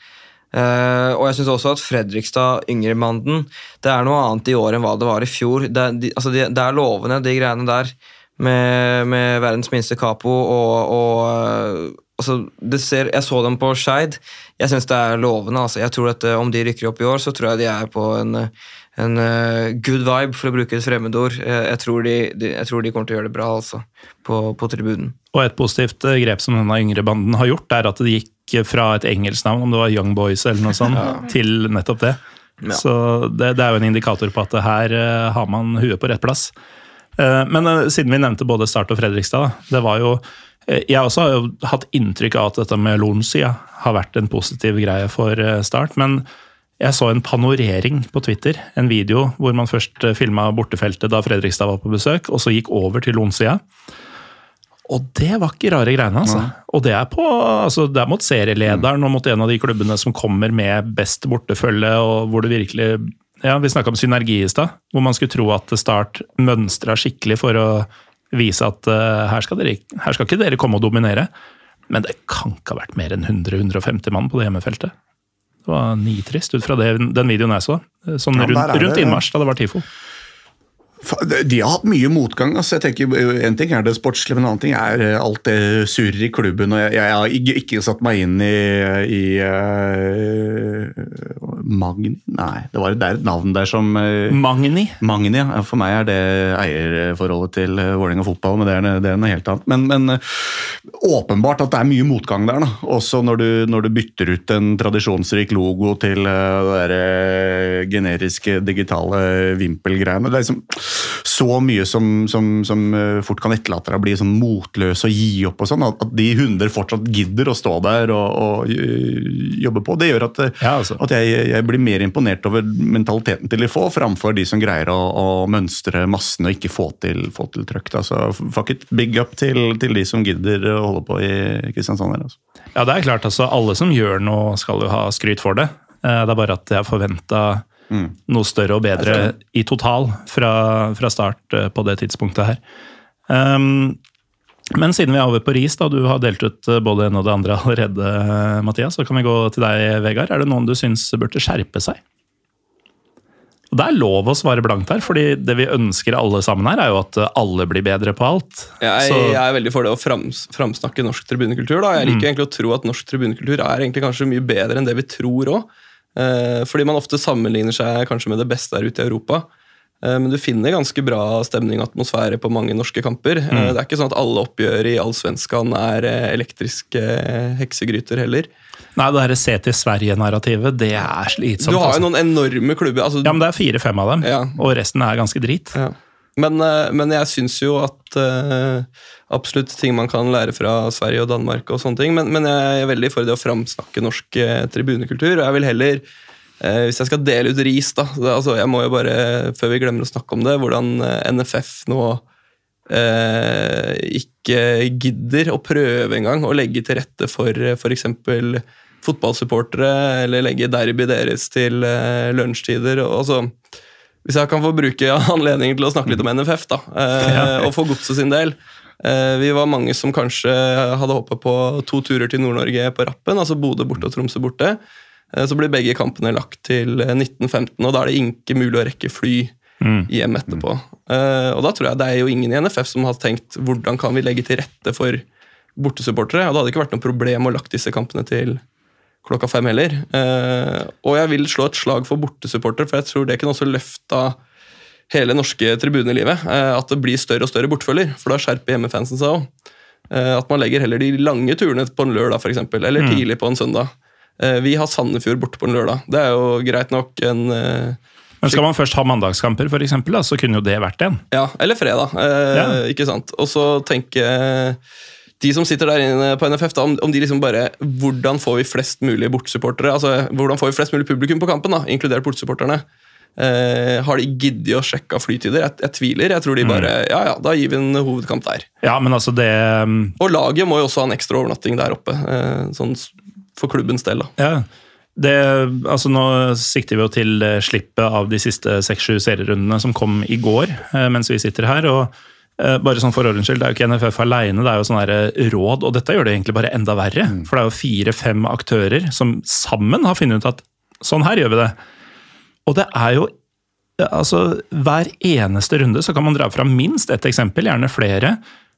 Eh, og jeg syns også at Fredrikstad Yngremanden Det er noe annet i år enn hva det var i fjor. Det, de, altså de, det er lovende, de greiene der, med, med verdens minste capo og, og uh, altså, ser, Jeg så dem på Skeid. Jeg syns det er lovende. Altså. Jeg tror at uh, Om de rykker opp i år, så tror jeg de er på en, en good vibe, for å bruke et fremmedord. Jeg, tror de, de, jeg tror de kommer til å gjøre det bra altså, på, på tribunen. Og et positivt uh, grep som denne yngre banden har gjort, er at det gikk fra et engelsk navn, om det var Young Boys eller noe sånt, til nettopp det. Ja. Så det, det er jo en indikator på at her uh, har man huet på rett plass. Uh, men uh, siden vi nevnte både Start og Fredrikstad, da, det var jo Jeg også har jo hatt inntrykk av at dette med Lornsida har vært en positiv greie for Start, men jeg så en panorering på Twitter, en video hvor man først filma bortefeltet da Fredrikstad var på besøk, og så gikk over til Lonsida. Og det var ikke rare greiene, altså. Og det er, på, altså, det er mot serielederen og mot en av de klubbene som kommer med best bortefølge, og hvor det virkelig Ja, vi snakka om synergi i stad, hvor man skulle tro at Start mønstra skikkelig for å vise at uh, her, skal dere, her skal ikke dere komme og dominere. Men det kan ikke ha vært mer enn 100-150 mann på det hjemmefeltet. Det var nitrist ut fra det, den videoen jeg så. Sånn Ja, rundt, rundt innmarsj da det var TIFO. De har hatt mye motgang. altså jeg tenker En ting er det sportslige, men en annen ting er eh, alt det surret i klubben. og Jeg, jeg har ikke, satt meg inn i, i uh, Magni Nei, det, var, det er et navn der som uh, Magni. Magni, ja. For meg er det eierforholdet til Vålerenga fotball, men det er, det er noe helt annet. Men, men uh, åpenbart at det er mye motgang der. da. Også når du, når du bytter ut en tradisjonsrik logo til det der, eh, generiske digitale vimpelgreiene. Det er liksom så mye som, som, som eh, fort kan etterlate deg å bli sånn motløs og gi opp og sånn. At, at de hunder fortsatt gidder å stå der og, og eh, jobbe på. Det gjør at, eh, Ja, altså. at jeg, jeg blir mer imponert over mentaliteten til de få, framfor de som greier å, å mønstre massene og ikke få til, få til trøkk. Altså, fuck it, big up til, til de som gidder å holde på i Kristiansand. her, altså. Ja, det er klart. altså Alle som gjør noe, skal jo ha skryt for det. Det er bare at jeg forventa noe større og bedre i total fra, fra start eh, på det tidspunktet her. Um, men siden vi er over på ris, da du har delt ut eh, både det ene og det andre allerede, eh, Mathias, så kan vi gå til deg, Vegard. Er det noen du syns burde skjerpe seg? Og Det er lov å svare blankt her, fordi det vi ønsker alle sammen her, er jo at alle blir bedre på alt. Jeg, jeg er veldig for det å frams, framsnakke norsk tribunekultur. Da. Jeg liker egentlig å tro at norsk tribunekultur er egentlig kanskje mye bedre enn det vi tror òg. Eh, fordi man ofte sammenligner seg kanskje med det beste der ute i Europa. Eh, men du finner ganske bra stemning og atmosfære på mange norske kamper. Mm. det er ikke sånn at alle oppgjør i Allsvenskan er eh, elektriske eh, heksegryter heller. Nei, det derre se til Sverige-narrativet, det er slitsomt. Du har altså. jo noen enorme klubber. Altså, Ja, men det er fire-fem av dem, Ja. og resten er ganske drit. Ja. Men, eh, men jeg syns jo at eh, absolutt ting man kan lære fra Sverige og Danmark og sånne ting, men, men jeg er veldig for det å framsnakke norsk eh, tribunekultur. og Jeg vil heller, hvis jeg skal dele ut ris, da det, altså Jeg må jo bare, før vi glemmer å snakke om det, hvordan NFF nå eh, ikke gidder å prøve engang å legge til rette for f.eks. fotballsupportere, eller legge derby deres til eh, lunsjtider. og altså hvis jeg kan få bruke anledningen til å snakke litt om NFF, da, eh, og for godset sin del. Eh, vi var mange som kanskje hadde håpet på to turer til Nord-Norge på rappen, altså Bodø borte og Tromsø borte. Eh, så blir begge kampene lagt til eh, 1915, og da er det ikke mulig å rekke fly hjem etterpå. Eh, og da tror jeg det er jo ingen i NFF som har tenkt hvordan kan vi legge til rette for bortesupportere, og det hadde ikke vært noe problem å lagt disse kampene til klokka fem heller. Eh, og jeg vil slå et slag for bortesupporter, for jeg tror det kunne også løfta hele norske tribunelivet. livet, at det blir større og større bortfølger, for da skjerper hjemmefansen seg òg. at man legger heller de lange turene på en lørdag, f.eks., eller tidlig på en søndag. Eh, vi har Sandefjord borte på en lørdag. Det er jo greit nok en eh, Men skal man først ha mandagskamper, for eksempel, da, så kunne jo det vært en. Ja, eller fredag. Eh, Ja. Ikke sant? Og så tenke De som sitter der inne på NFF, da, om, om de liksom bare Hvordan får vi flest mulig bortsupportere? Altså, hvordan får vi flest mulig publikum på kampen, da, inkludert bortsupporterne? Eh, har de giddet å sjekke flytider? Jeg, jeg tviler. Jeg tror de bare Ja, ja, da gir vi en hovedkamp der. Ja, men altså det um, Og laget må jo også ha en ekstra overnatting der oppe, eh, sånn for klubbens del. da. Ja. Det, altså nå sikter vi jo til eh, slippet av de siste seks-sju serierundene som kom i går, eh, mens vi sitter her. og bare sånn for ordens skyld, Det er jo ikke NFF alene, det er jo sånne her råd, og dette gjør det egentlig bare enda verre. For det er jo fire-fem aktører som sammen har funnet ut at sånn her gjør vi det. Og det er jo altså Hver eneste runde så kan man dra fram minst ett eksempel, gjerne flere,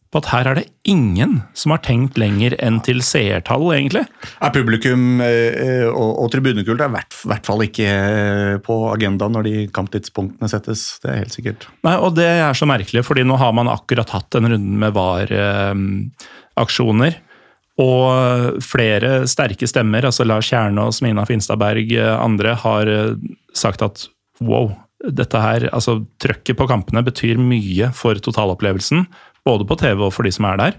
på at her er det ingen som har tenkt lenger enn til seertall, egentlig. Er publikum eh, og, og tribunekult er i hvert, hvert fall ikke eh, på agendaen når de kamptidspunktene settes. Det er helt sikkert. Nei, og det er så merkelig, fordi nå har man akkurat hatt en runde med VAR-aksjoner. og flere sterke stemmer, altså Lars Kjernås, Mina Finstadberg, eh, andre, har eh, sagt at wow, dette her, altså trøkket på kampene betyr mye for totalopplevelsen. Både på TV og for de som er der.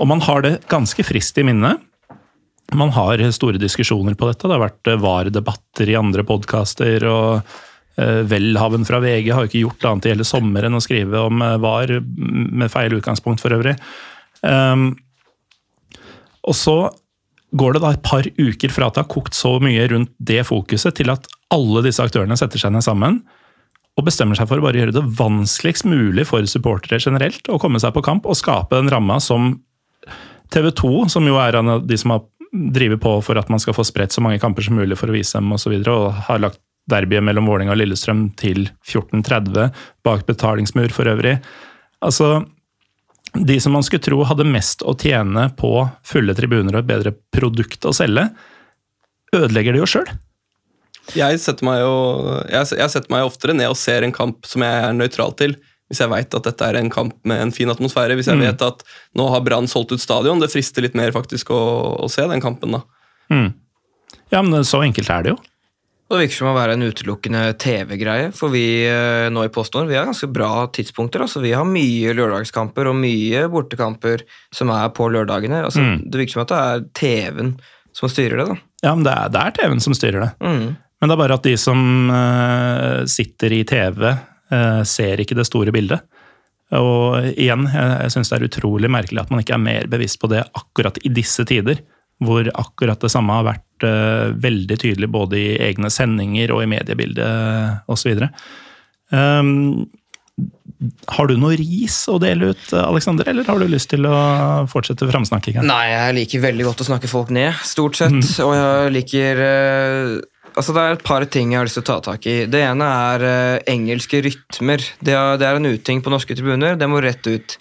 Og man har det ganske friskt i minnet. Man har store diskusjoner på dette. Det har vært eh, VAR-debatter i andre podkaster. og eh, Welhaven fra VG har jo ikke gjort annet i hele sommer enn å skrive om eh, VAR, med feil utgangspunkt for øvrig. Um, og så går det da et par uker fra at det har kokt så mye rundt det fokuset, til at alle disse aktørene setter seg ned sammen og bestemmer seg for å bare gjøre det vanskeligst mulig for supportere generelt å komme seg på kamp og skape den ramma som TV 2, som jo er en av de som har drevet på for at man skal få spredt så mange kamper som mulig for å vise dem osv., og, og har lagt derbyet mellom Vålerenga og Lillestrøm til 14.30, bak betalingsmur for øvrig. Altså, de som man skulle tro hadde mest å tjene på fulle tribuner og et bedre produkt å selge, ødelegger det jo sjøl. Jeg setter meg jo jeg, jeg setter meg oftere ned og ser en kamp som jeg er nøytral til. Hvis jeg vet at dette er en kamp med en fin atmosfære. Hvis jeg Mm. vet at nå har Brann solgt ut stadion. Det frister litt mer faktisk å, å se den kampen, da. Mm. Ja, men så enkelt er det jo. Det virker som å være en utelukkende TV-greie, for vi eh, nå i PostNord vi har ganske bra tidspunkter. altså Vi har mye lørdagskamper og mye bortekamper som er på lørdagene. altså Mm. Det virker som at det er TV-en som styrer det. da. Ja, men det er, det er TV-en som styrer det. Mm. Men det er bare at de som eh, sitter i TV, eh, ser ikke det store bildet. Og igjen, jeg, syns det er utrolig merkelig at man ikke er mer bevisst på det akkurat i disse tider. Hvor akkurat det samme har vært eh, veldig tydelig både i egne sendinger og i mediebildet osv. Um, har du noe ris å dele ut, Alexander, eller har du lyst til å fortsette framsnakkinga? Nei, jeg liker veldig godt å snakke folk ned, stort sett. Og jeg liker Altså, Det er et par ting jeg har lyst til å ta tak i. Det ene er uh, engelske rytmer. Det er, det er en uting på norske tribuner. Det må rett ut.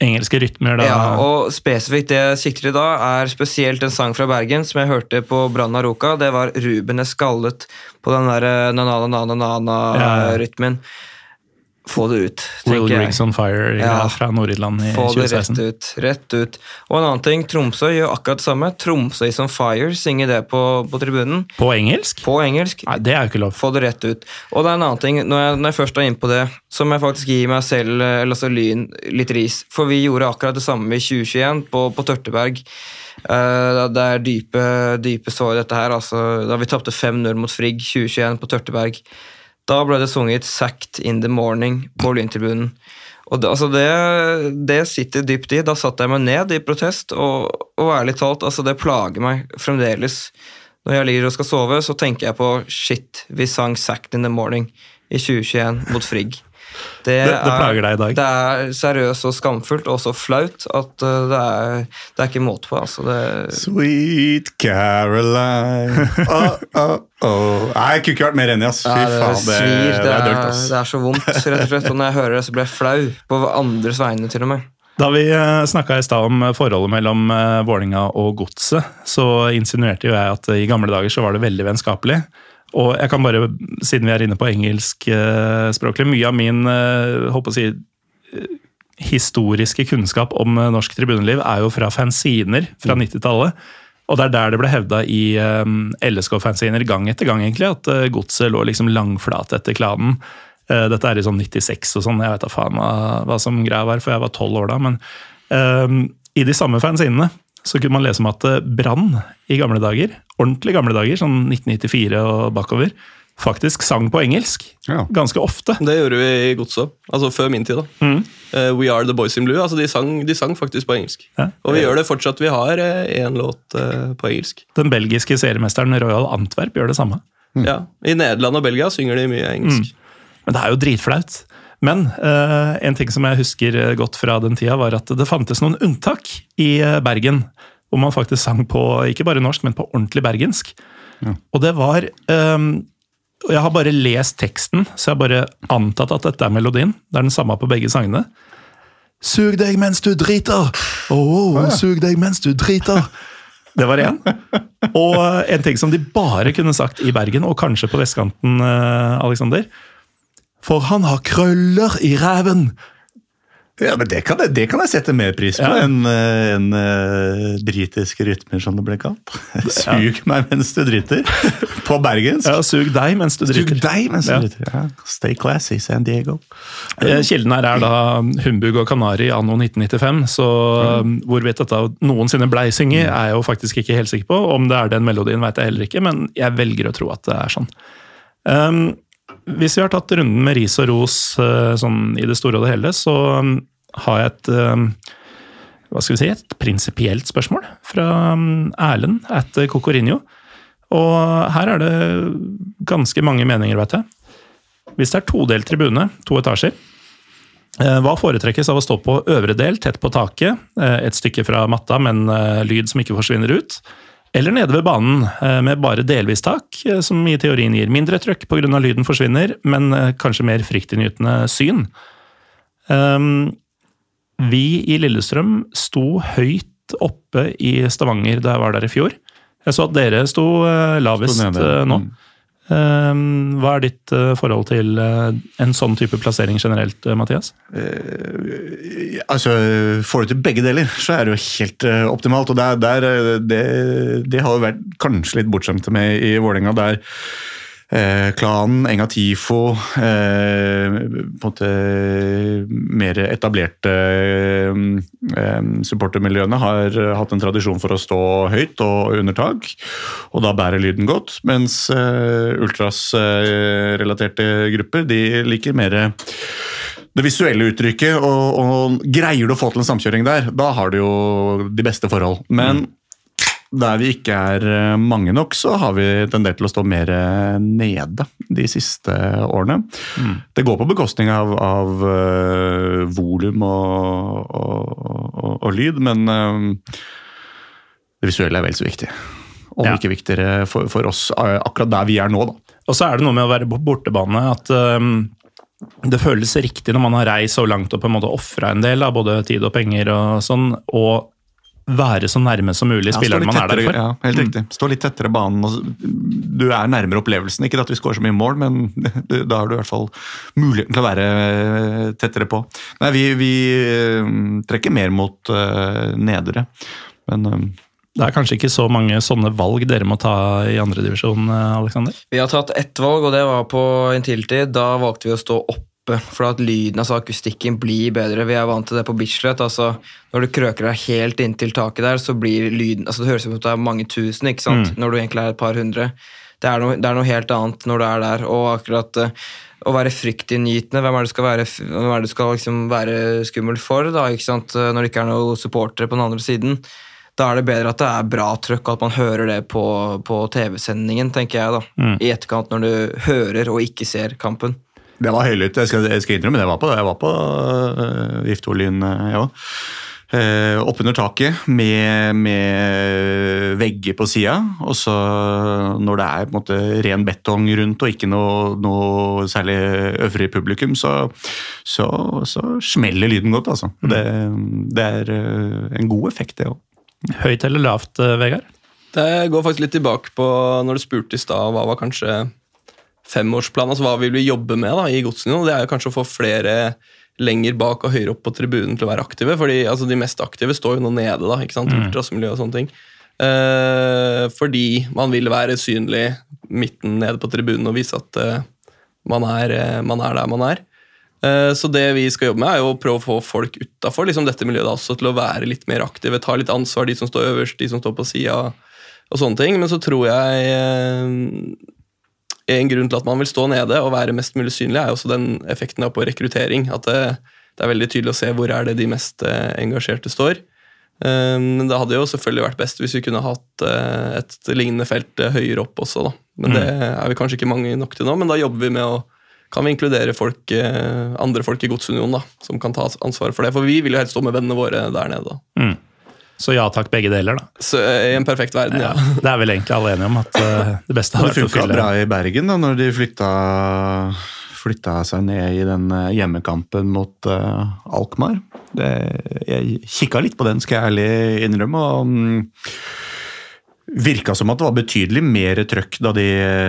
Engelske rytmer, da? Ja, og spesifikt det jeg sikter i da, er spesielt en sang fra Bergen som jeg hørte på Brann Aroka. Det var 'Ruben er skallet' på den der Ja, ja. Få det ut, Will. Riggs on Fire Ja. fra Nord-Irland i 2016. Få det rett ut. Rett ut. Og en annen ting, Tromsø gjør akkurat det samme. Tromsø is on fire, synger det på, på tribunen. På engelsk? På engelsk. Nei, det er jo ikke lov. Få det rett ut. Og det er en annen ting, når jeg, når jeg først er inne på det, så må jeg faktisk gi meg selv, eh, eller altså Lyn, litt ris. For vi gjorde akkurat det samme i 2021 på, på Tørteberg. Uh, det er dype, dype sår, dette her. Altså, da vi tapte 5-0 mot Frigg 2021 på Tørteberg. Da ble det sunget 'Sacked in the Morning' på Lyntribunen. Og det, altså det, det sitter dypt i. Da satte jeg meg ned i protest, og, og ærlig talt, altså det plager meg fremdeles. Når jeg ligger og skal sove, så tenker jeg på shit, vi sang 'Sacked in the Morning' i 2021 mot Frigg. Det- det plager deg i dag. Det er seriøst og skamfullt og så flaut at uh, det, er, det er ikke måte på. Altså det, Sweet Caroline oh, oh, oh. Nei, Jeg kunne ikke vært mer enig, ass. Fy Ja, det faen, det, svir. det, Det er dølt, ass. det er så vondt, rett og slett. Og når jeg hører det, så blir jeg flau. På andres vegne, til og med. Da vi snakka i stad om forholdet mellom eh, Vålinga og Godset, så insinuerte jo jeg at i gamle dager så var det veldig vennskapelig. Og jeg kan bare, siden vi er inne på engelskspråklig, mye av min eh, håper å si, eh, historiske kunnskap om eh, norsk tribuneliv er jo fra fanziner fra 90-tallet. Og det er der det ble hevda i LSK-fanziner gang etter gang, egentlig, at godset lå liksom langflat etter klanen. Eh, dette er i sånn 96 og sånn, jeg vet da faen hva som greia var, for jeg var tolv år da. Men um, i de samme fanzinene så kunne man lese om at eh, Brann i gamle dager, ordentlig gamle dager, sånn 1994 og bakover, faktisk sang på engelsk. Ja. Ganske ofte. Det gjorde vi i Godset. Altså før min tid. da. Mm. Uh, We Are The Boys In Blue. altså De sang, de sang faktisk på engelsk. Ja. Og vi gjør det fortsatt. Vi har én låt uh, på engelsk. Den belgiske seriemesteren Royal Antwerp gjør det samme. Ja, I Nederland og Belgia synger de mye engelsk. Men det er jo dritflaut. Men eh, en ting som jeg husker eh, godt fra den tida, var at det fantes noen unntak i eh, Bergen. Hvor man faktisk sang på ikke bare norsk, men på ordentlig bergensk. Og det var ehm, og Jeg har bare lest teksten, så jeg har bare antatt at dette er melodien. Det er den samme på begge sangene. Sug deg mens du driter! Åh, sug deg mens du driter! Det var én. Og eh, en ting som de bare kunne sagt i Bergen, og kanskje på vestkanten, Alexander. For han har krøller i ræven! Ja, men det kan, jeg, det kan jeg sette mer pris på Ja. enn uh, en, uh, britiske rytmer, som det ble kalt. Sug meg mens du driter. På bergensk. Ja, sug deg mens du Sug deg mens du Ja. driter. Ja. Stay classy, San Diego. Eh, Kilden her er da Humbug og Kanari anno 1995, så mm. hvorvidt dette noensinne blei synget, er jeg jo faktisk ikke helt sikker på. Om det er den melodien, vet jeg heller ikke, men jeg velger å tro at det er sånn. Um, hvis vi har tatt runden med ris og ros eh, sånn i det store og det hele, så um, har jeg et um, hva skal vi si, et prinsipielt spørsmål fra um, Erlend at Cocorinho. Og her er det ganske mange meninger, vet jeg. Hvis det er todelt tribune, to etasjer, eh, hva foretrekkes av å stå på øvre del, tett på taket, eh, et stykke fra matta, men eh, lyd som ikke forsvinner ut? Eller nede ved banen, eh, med bare delvis tak, eh, som i teorien gir mindre trøkk pga. lyden forsvinner, men eh, kanskje mer fryktinngytende syn? Um, vi i Lillestrøm sto høyt oppe i Stavanger da jeg var der i fjor. Jeg så at dere sto lavest nå. Um, hva er ditt eh, forhold til eh, en sånn type plassering generelt, eh, Mathias? Altså, Får du til begge deler, så er det jo helt optimalt. og der, det, det har jo vært kanskje litt bortskjemte med i Vålerenga. der eh, klanen, Enga Tifo, eh, på en måte mer etablerte eh, supportermiljøene har eh, hatt en tradisjon for å stå høyt og under tak, og da bærer lyden godt. Mens eh, ultras-relaterte grupper de liker mer det visuelle uttrykket, og, og greier du å få til en samkjøring der, da har du jo de beste forhold. Men der vi ikke er eh, mange nok, så har vi tendert til å stå mer eh, nede de siste årene. Det går på bekostning av, av uh, volum og, og, og, og lyd, men uh, det visuelle er vel så viktig. Om Ja. ikke viktigere for, for oss akkurat der vi er nå, da. Og så er det noe med å være på bortebane at um, det føles riktig når man har reist så langt og på en måte ofra en del av både tid og penger og sånn, og være så nærme som mulig Ja, spilleren man man er der for. Mm. Ja, helt riktig. Stå litt tettere banen. Og du er nærmere opplevelsen. Ikke at vi skårer så mye mål, men da har du i hvert fall muligheten til å være eh, tettere på. Nei, vi, vi eh, trekker mer mot uh, nedre, men eh, Det er kanskje ikke så mange sånne valg dere må ta i andredivisjon, Aleksander? Vi har tatt ett valg, og det var på Intility. Da valgte vi å stå oppe, for at lyden, altså akustikken, blir bedre. Vi er vant til det på Bislett. altså Når du krøker deg helt inntil taket der, så blir lyden altså Det høres ut som det er mange tusen, ikke sant? når du egentlig er et par hundre. Det er, noe, det er noe helt annet når du er der. Og akkurat uh, å være fryktinngytende, hvem er det skal være, hvem er det du skal liksom være skummel for, da, ikke sant? når det ikke er noen supportere på den andre siden? Da er det bedre at det er bra trøkk, og at man hører det på, på TV-sendingen, tenker jeg. da, I etterkant, når du hører og ikke ser kampen. Det var høylytt. Jeg skal, jeg skal innrømme det. Jeg var på, jeg var på uh, Viftolyn, jeg ja. òg. Uh, Oppunder taket med, med vegger på sida. Og så når det er på en måte ren betong rundt og ikke noe, noe særlig øvrig publikum, så, så, så smeller lyden godt, altså. Det, det er uh, en god effekt, det òg. Høyt eller lavt, eh, Vegard? Det går faktisk litt tilbake på når du spurte i stad hva var kanskje femårsplanen, altså hva vil vi jobbe med da, i Godsnivå. Det er jo kanskje å få flere lenger bak og høyere opp på tribunen til å være aktive. fordi altså, De mest aktive står jo nå nede, da, ikke sant? ultrasmiljø og sånne ting. Eh, fordi man vil være synlig midten nede på tribunen og vise at eh, man, er, eh, man er der man er. Eh, Så det vi skal jobbe med, er jo å prøve å få folk utafor liksom dette miljøet da, også til å være litt mer aktive. Ta litt ansvar, de som står øverst, de som står på sida, og sånne ting. Men så tror jeg eh, en grunn til at man vil stå nede og være mest mulig synlig, er også den effekten på rekruttering. At det, det er veldig tydelig å se hvor er det de mest eh, engasjerte står. Eh, Men det hadde jo selvfølgelig vært best hvis vi kunne hatt eh, et lignende felt høyere opp også. da. Men det er vi kanskje ikke mange nok til nå, men da jobber vi med å kan vi inkludere folk, andre folk i Godsunionen da, som kan ta ansvar for det. For vi vil jo helst stå med vennene våre der nede. da. Så ja takk, begge deler, da. Så eh, I en perfekt verden, ja. Det er vel egentlig alle enige om at uh, det beste Det har vært å funka fylle bra i Bergen da når de flytta, flytta seg ned i den eh, hjemmekampen mot uh, Alkmaar. Det, jeg kikka litt på den, skal jeg ærlig innrømme. og Um, Virka som at det var betydelig mer trøkk da de,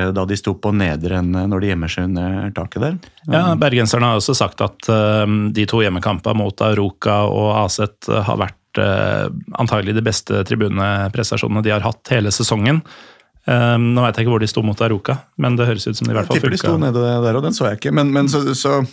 da de sto på nedre enn når de gjemmer seg under taket der. Ja, Bergenserne har også sagt at de to hjemmekampene mot Aroka og Aset har vært antagelig de beste tribuneprestasjonene de har hatt hele sesongen. Um, nå vet jeg ikke hvor de sto mot Aroka, men det høres ut som de i hvert fall Jeg tipper de sto nede der, og den så jeg ikke. Men, men så, så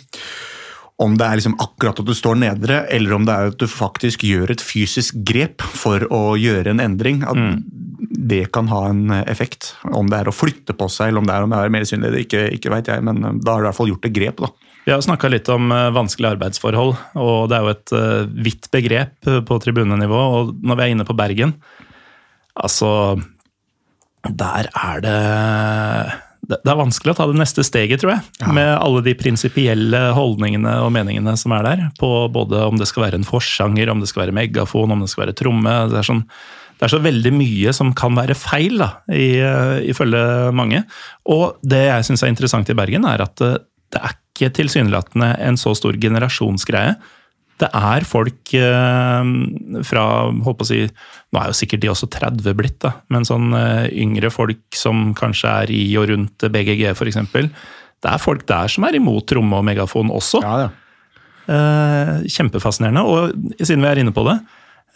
om det er liksom akkurat at du står nedre, eller om det er at du faktisk gjør et fysisk grep for å gjøre en endring, at det kan ha en effekt. Om det er å flytte på seg, eller om det er, om det er mer synlig, det ikke, ikke veit jeg, men da har du i hvert fall gjort et grep. da. Vi har snakka litt om eh, vanskelige arbeidsforhold, og det er jo et eh, vidt begrep eh, på tribunenivå. Og når vi er inne på Bergen, altså Der er det det er vanskelig å ta det neste steget, tror jeg. Med alle de prinsipielle holdningene og meningene som er der. På både om det skal være en forsanger, om det skal være megafon, om det skal være tromme. Det er, sånn, det er så veldig mye som kan være feil, da, i, ifølge mange. Og det jeg syns er interessant i Bergen, er at det er ikke tilsynelatende en så stor generasjonsgreie. Det er folk eh, fra holdt på å si, Nå er jo sikkert de også 30 blitt, da, men sånn eh, yngre folk som kanskje er i og rundt BGG f.eks. Det er folk der som er imot tromme og megafon også. Eh, kjempefascinerende. Og siden vi er inne på det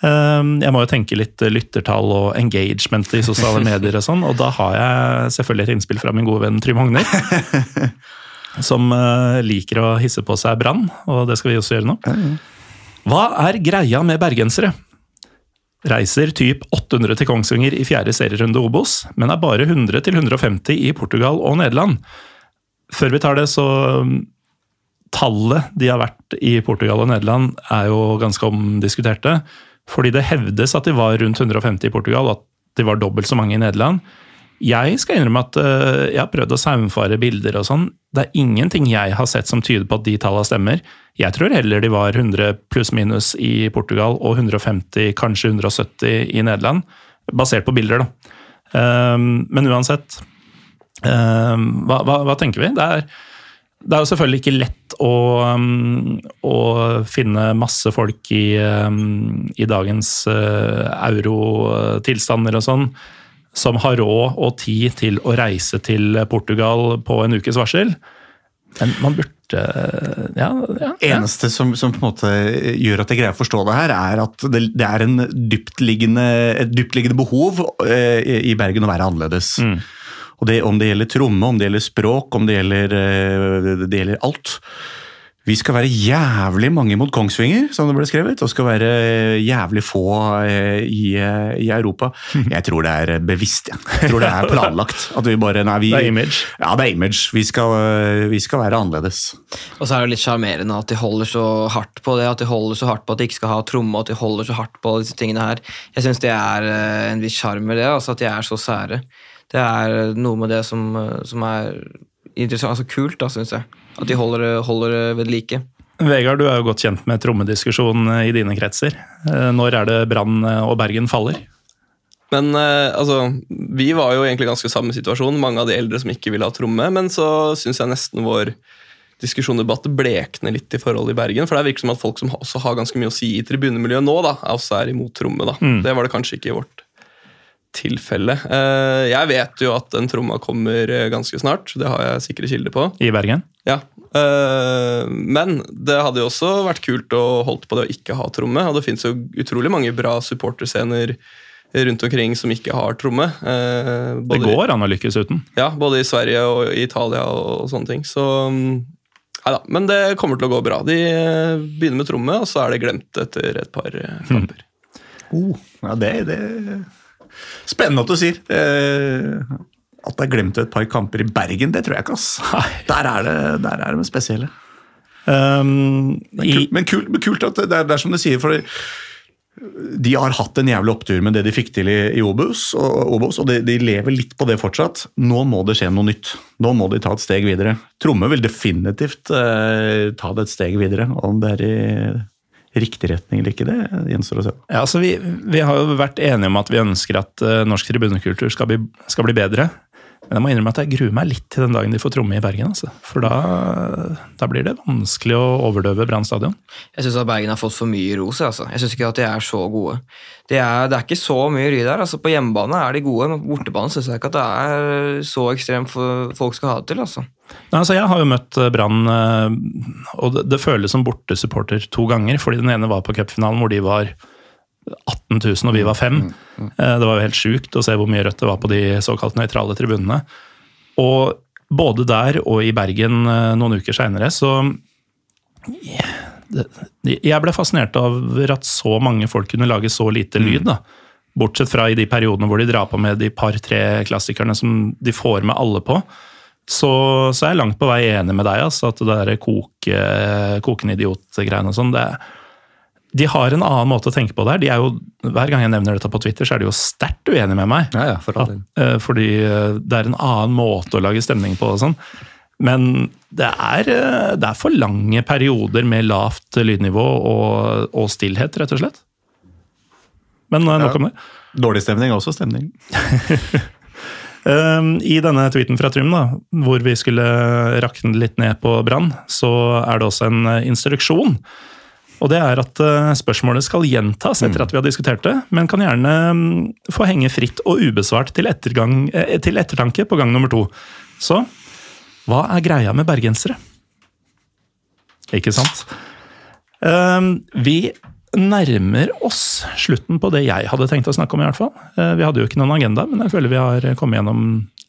eh, Jeg må jo tenke litt lyttertall og engagement i sosiale medier og sånn, og da har jeg selvfølgelig et innspill fra min gode venn Trym Hogner. Som eh, liker å hisse på seg brann, og det skal vi også gjøre nå. Hva er greia med bergensere? Reiser typ 800 til Kongsvinger i fjerde serierunde Obos, men er bare 100 til 150 i Portugal og Nederland. Før vi tar det, så um, Tallet de har vært i Portugal og Nederland er jo ganske omdiskuterte. Fordi det hevdes at de var rundt 150 i Portugal, og at de var dobbelt så mange i Nederland. Jeg skal innrømme at uh, jeg har prøvd å saumfare bilder og sånn. Det er ingenting jeg har sett som tyder på at de tallene stemmer. Jeg tror heller de var 100 pluss-minus i Portugal og 150, kanskje 170 i Nederland. Basert på bilder, da. Um, men uansett, um, hva, hva, hva tenker vi? Det er, det er jo selvfølgelig ikke lett å, um, å finne masse folk i, i dagens uh, eurotilstander og sånn, som har råd og tid til å reise til Portugal på en ukes varsel. Men man burde Ja. ja, ja. eneste som, som på en måte gjør at jeg greier å forstå det her, er at det, det er en dyptliggende, et dyptliggende behov eh, i Bergen å være annerledes. Og det, Om det gjelder tromme, om det gjelder språk, om det gjelder, eh, det gjelder alt. Vi skal være jævlig mange mot Kongsvinger, som det ble skrevet, og skal være jævlig få eh, i, eh, i Europa. Jeg tror det er bevisst. Ja. Jeg tror det er planlagt. At vi bare, nei, vi, Det er image. Ja, det er image. Vi skal, eh, vi skal være annerledes. Og så er det litt sjarmerende at de holder så hardt på det, at de holder så hardt på at de ikke skal ha tromme, og at de holder så hardt på disse tingene her. Jeg syns det er eh, en viss sjarm med det, altså at de er så sære. Det er noe med det som, eh, som er interessant, altså kult, da, syns jeg. At de holder, holder ved like. Vegard, du er jo godt kjent med trommediskusjonen i dine kretser. Eh, Når er det Brann og Bergen faller? Men eh, altså, vi var jo egentlig ganske samme situasjon, mange av de eldre som ikke ville ha tromme, men så syns jeg nesten vår diskusjon og debatt blekner litt i forhold i Bergen. For det virker som at folk som også har ganske mye å si i tribunemiljøet nå, da, også er imot tromme. da. Det var det kanskje ikke i vårt tilfelle. Eh, jeg vet jo at den tromma kommer eh, ganske snart, det har jeg sikre kilder på. I Bergen? Ja, eh, Men det hadde jo også vært kult å holdt på det å ikke ha tromme. Og det fins jo utrolig mange bra supporterscener rundt omkring som ikke har tromme. Både, Det går an å lykkes uten. Ja, både i Sverige og i Italia og, sånne ting. Så mm, Nei da. Men det kommer til å gå bra. De begynner med tromme, og så er det glemt etter et par kamper. kamper. Oh, ja, det, det Spennende at du sier. Eh, At det er glemt et par kamper i Bergen, det tror jeg ikke. ass. Der er det, der er de spesielle. Um, Men, i, kult, men, kult, men kult at det er, det er som du sier, for de har hatt en jævlig opptur med det de fikk til i, i Obos, og, Obos, og de, de lever litt på det fortsatt. Nå må det skje noe nytt. Nå må de ta et steg videre. Tromme vil definitivt eh, ta det et steg videre. Om det er i riktig retning eller ikke, det gjenstår å se. ja, altså vi, vi har jo vært enige om at vi ønsker at uh, norsk tribunekultur skal bli, skal bli bedre. Men jeg må innrømme at jeg gruer meg litt til den dagen de får tromme i Bergen. Altså. For da, da blir det vanskelig å overdøve Brann stadion. Jeg syns Bergen har fått for mye ros. jeg, Altså. Jeg syns ikke at de er så gode. Det er, det er ikke så mye ry der. Altså, på hjemmebane er de gode, men på bortebane syns jeg ikke at det er så ekstremt folk skal ha det til. altså. Nei, altså jeg har jo møtt eh, Brann, eh, og det, det føles som bortesupporter to ganger. fordi den ene var på cupfinalen hvor de var 18 000 og vi var fem. Eh, Det var jo helt sjukt å se hvor mye rødt det var på de såkalt nøytrale tribunene. Og både der og i Bergen noen uker seinere, så Jeg ble fascinert over at så mange folk kunne lage så lite lyd. da. Bortsett fra i de periodene hvor de drar på med de par-tre klassikerne som de får med alle på. Så, så er jeg langt på vei enig med deg. Altså, at det der koke, kokende idiot-greiene og sånn, det, de har en annen måte å tenke på der. De er jo, hver gang jeg nevner dette på Twitter, så er de jo sterkt uenige med meg. Ja, ja, for At, eh, fordi eh, det er en annen måte å lage stemning på og sånn. Men det er, eh, det er for lange perioder med lavt lydnivå og, og stillhet, rett og slett. Men nok om det. Dårlig stemning er også stemning. Um, I denne tweeten fra Trym, da, hvor vi skulle rakne litt ned på Brann, så er det også en eh, instruksjon. Og det er at eh, spørsmålet skal gjentas etter at vi har diskutert det, men kan gjerne mm, få henge fritt og ubesvart til, ettergang, eh, til ettertanke på gang nummer to. Så hva er greia med bergensere? Ikke sant? Um, vi nærmer oss slutten på det jeg hadde tenkt å snakke om. i hvert fall. Eh, Vi hadde jo ikke noen agenda, men jeg føler vi har kommet gjennom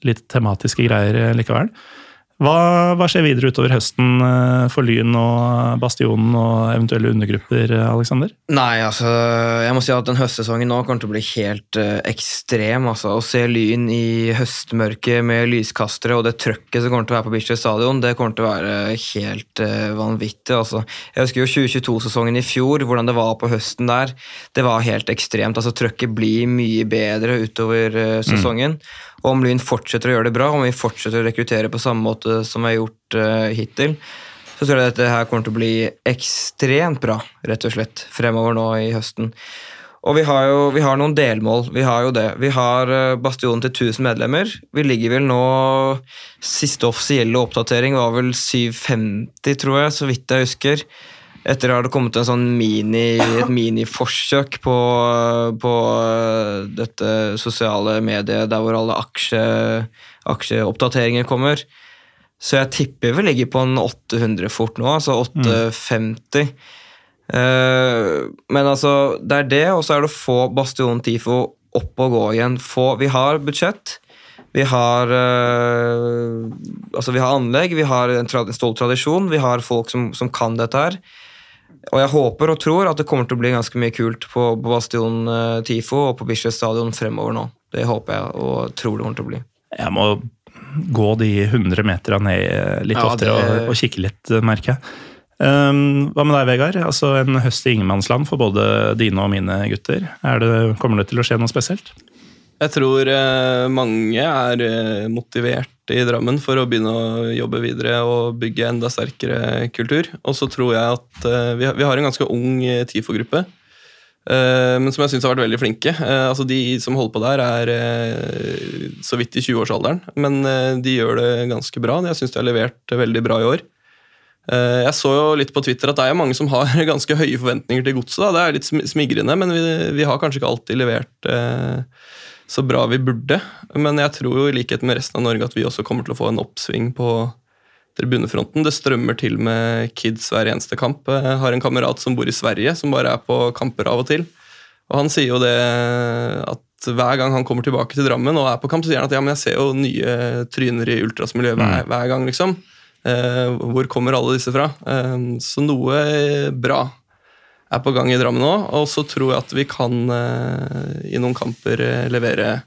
litt tematiske greier eh, likevel. Hva, hva skjer videre utover høsten eh, for Lyn og Bastionen og eventuelle undergrupper, eh, Alexander? Nei, altså, jeg må si at den høstsesongen nå kommer til å bli helt uh, ekstrem. Altså. Å se Lyn i høstmørket med lyskastere og det trøkket som kommer til å være på Bislett stadion, det kommer til å være helt uh, vanvittig. Altså. Jeg husker jo 2022-sesongen i fjor, hvordan det var på høsten der. Det var helt ekstremt. Altså, trøkket blir mye bedre utover uh, sesongen. Og om Lyn fortsetter å gjøre det bra, om vi fortsetter å rekruttere på samme måte som vi har gjort uh, hittil, så tror jeg dette her kommer til å bli ekstremt bra, rett og slett, fremover nå i høsten. Og vi har jo vi har noen delmål. Vi har jo det. Vi har eh, Bastionen til 1000 medlemmer. Vi ligger vel nå Siste offisielle oppdatering var vel 750, tror jeg, så vidt jeg husker. Etter har det kommet en sånn mini, et miniforsøk på, på eh, dette sosiale mediet der hvor alle aksje, aksjeoppdateringer kommer. Så jeg tipper vi ligger på en 800 fort nå, altså 850. Eh, men altså, det er det, og så er det å få Bastion Tifo opp og gå igjen. Få, vi har budsjett. Vi har, øh, altså vi har anlegg, vi har en, tra en stolt tradisjon, vi har folk som, som kan dette her. Og jeg håper og tror at det kommer til å bli ganske mye kult på, på Bastion eh, Tifo og på Bislett stadion fremover nå. Det håper jeg og tror det kommer til å bli. Jeg må gå de 100 meterne ned litt Ja, oftere det- og, og kikke litt, merker jeg. Um, hva med deg, Vegard? Altså En høst i ingenmannsland for både dine og mine gutter. Er det, kommer det til å skje noe spesielt? Jeg tror eh, mange er eh, motivert i Drammen for å begynne å jobbe videre og bygge enda sterkere kultur. Og så tror jeg at eh, vi, har, vi har en ganske ung TIFO-gruppe, men som jeg syns har vært veldig flinke. Altså De som holder på der, er så vidt i 20-årsalderen, men de gjør det ganske bra. Jeg syns de har levert veldig bra i år. Jeg så jo litt på Twitter at det er mange som har ganske høye forventninger til godset. Det er litt smigrende, men vi, vi har kanskje ikke alltid levert eh, så bra vi burde. Men jeg tror jo i likhet med resten av Norge at vi også kommer til å få en oppsving på tribunefronten. Det strømmer til med kids hver eneste kamp. Jeg har en kamerat som bor i Sverige, som bare er på kamper av og til. Og han sier jo det at hver gang han kommer tilbake til Drammen og er på kamp, så sier han at ja, men jeg ser jo nye tryner i ultrasmiljøet hver, hver gang, liksom. Eh, hvor kommer alle disse fra? Eh, så noe bra er på gang i Drammen nå, og så tror jeg at vi kan eh, i noen kamper eh, levere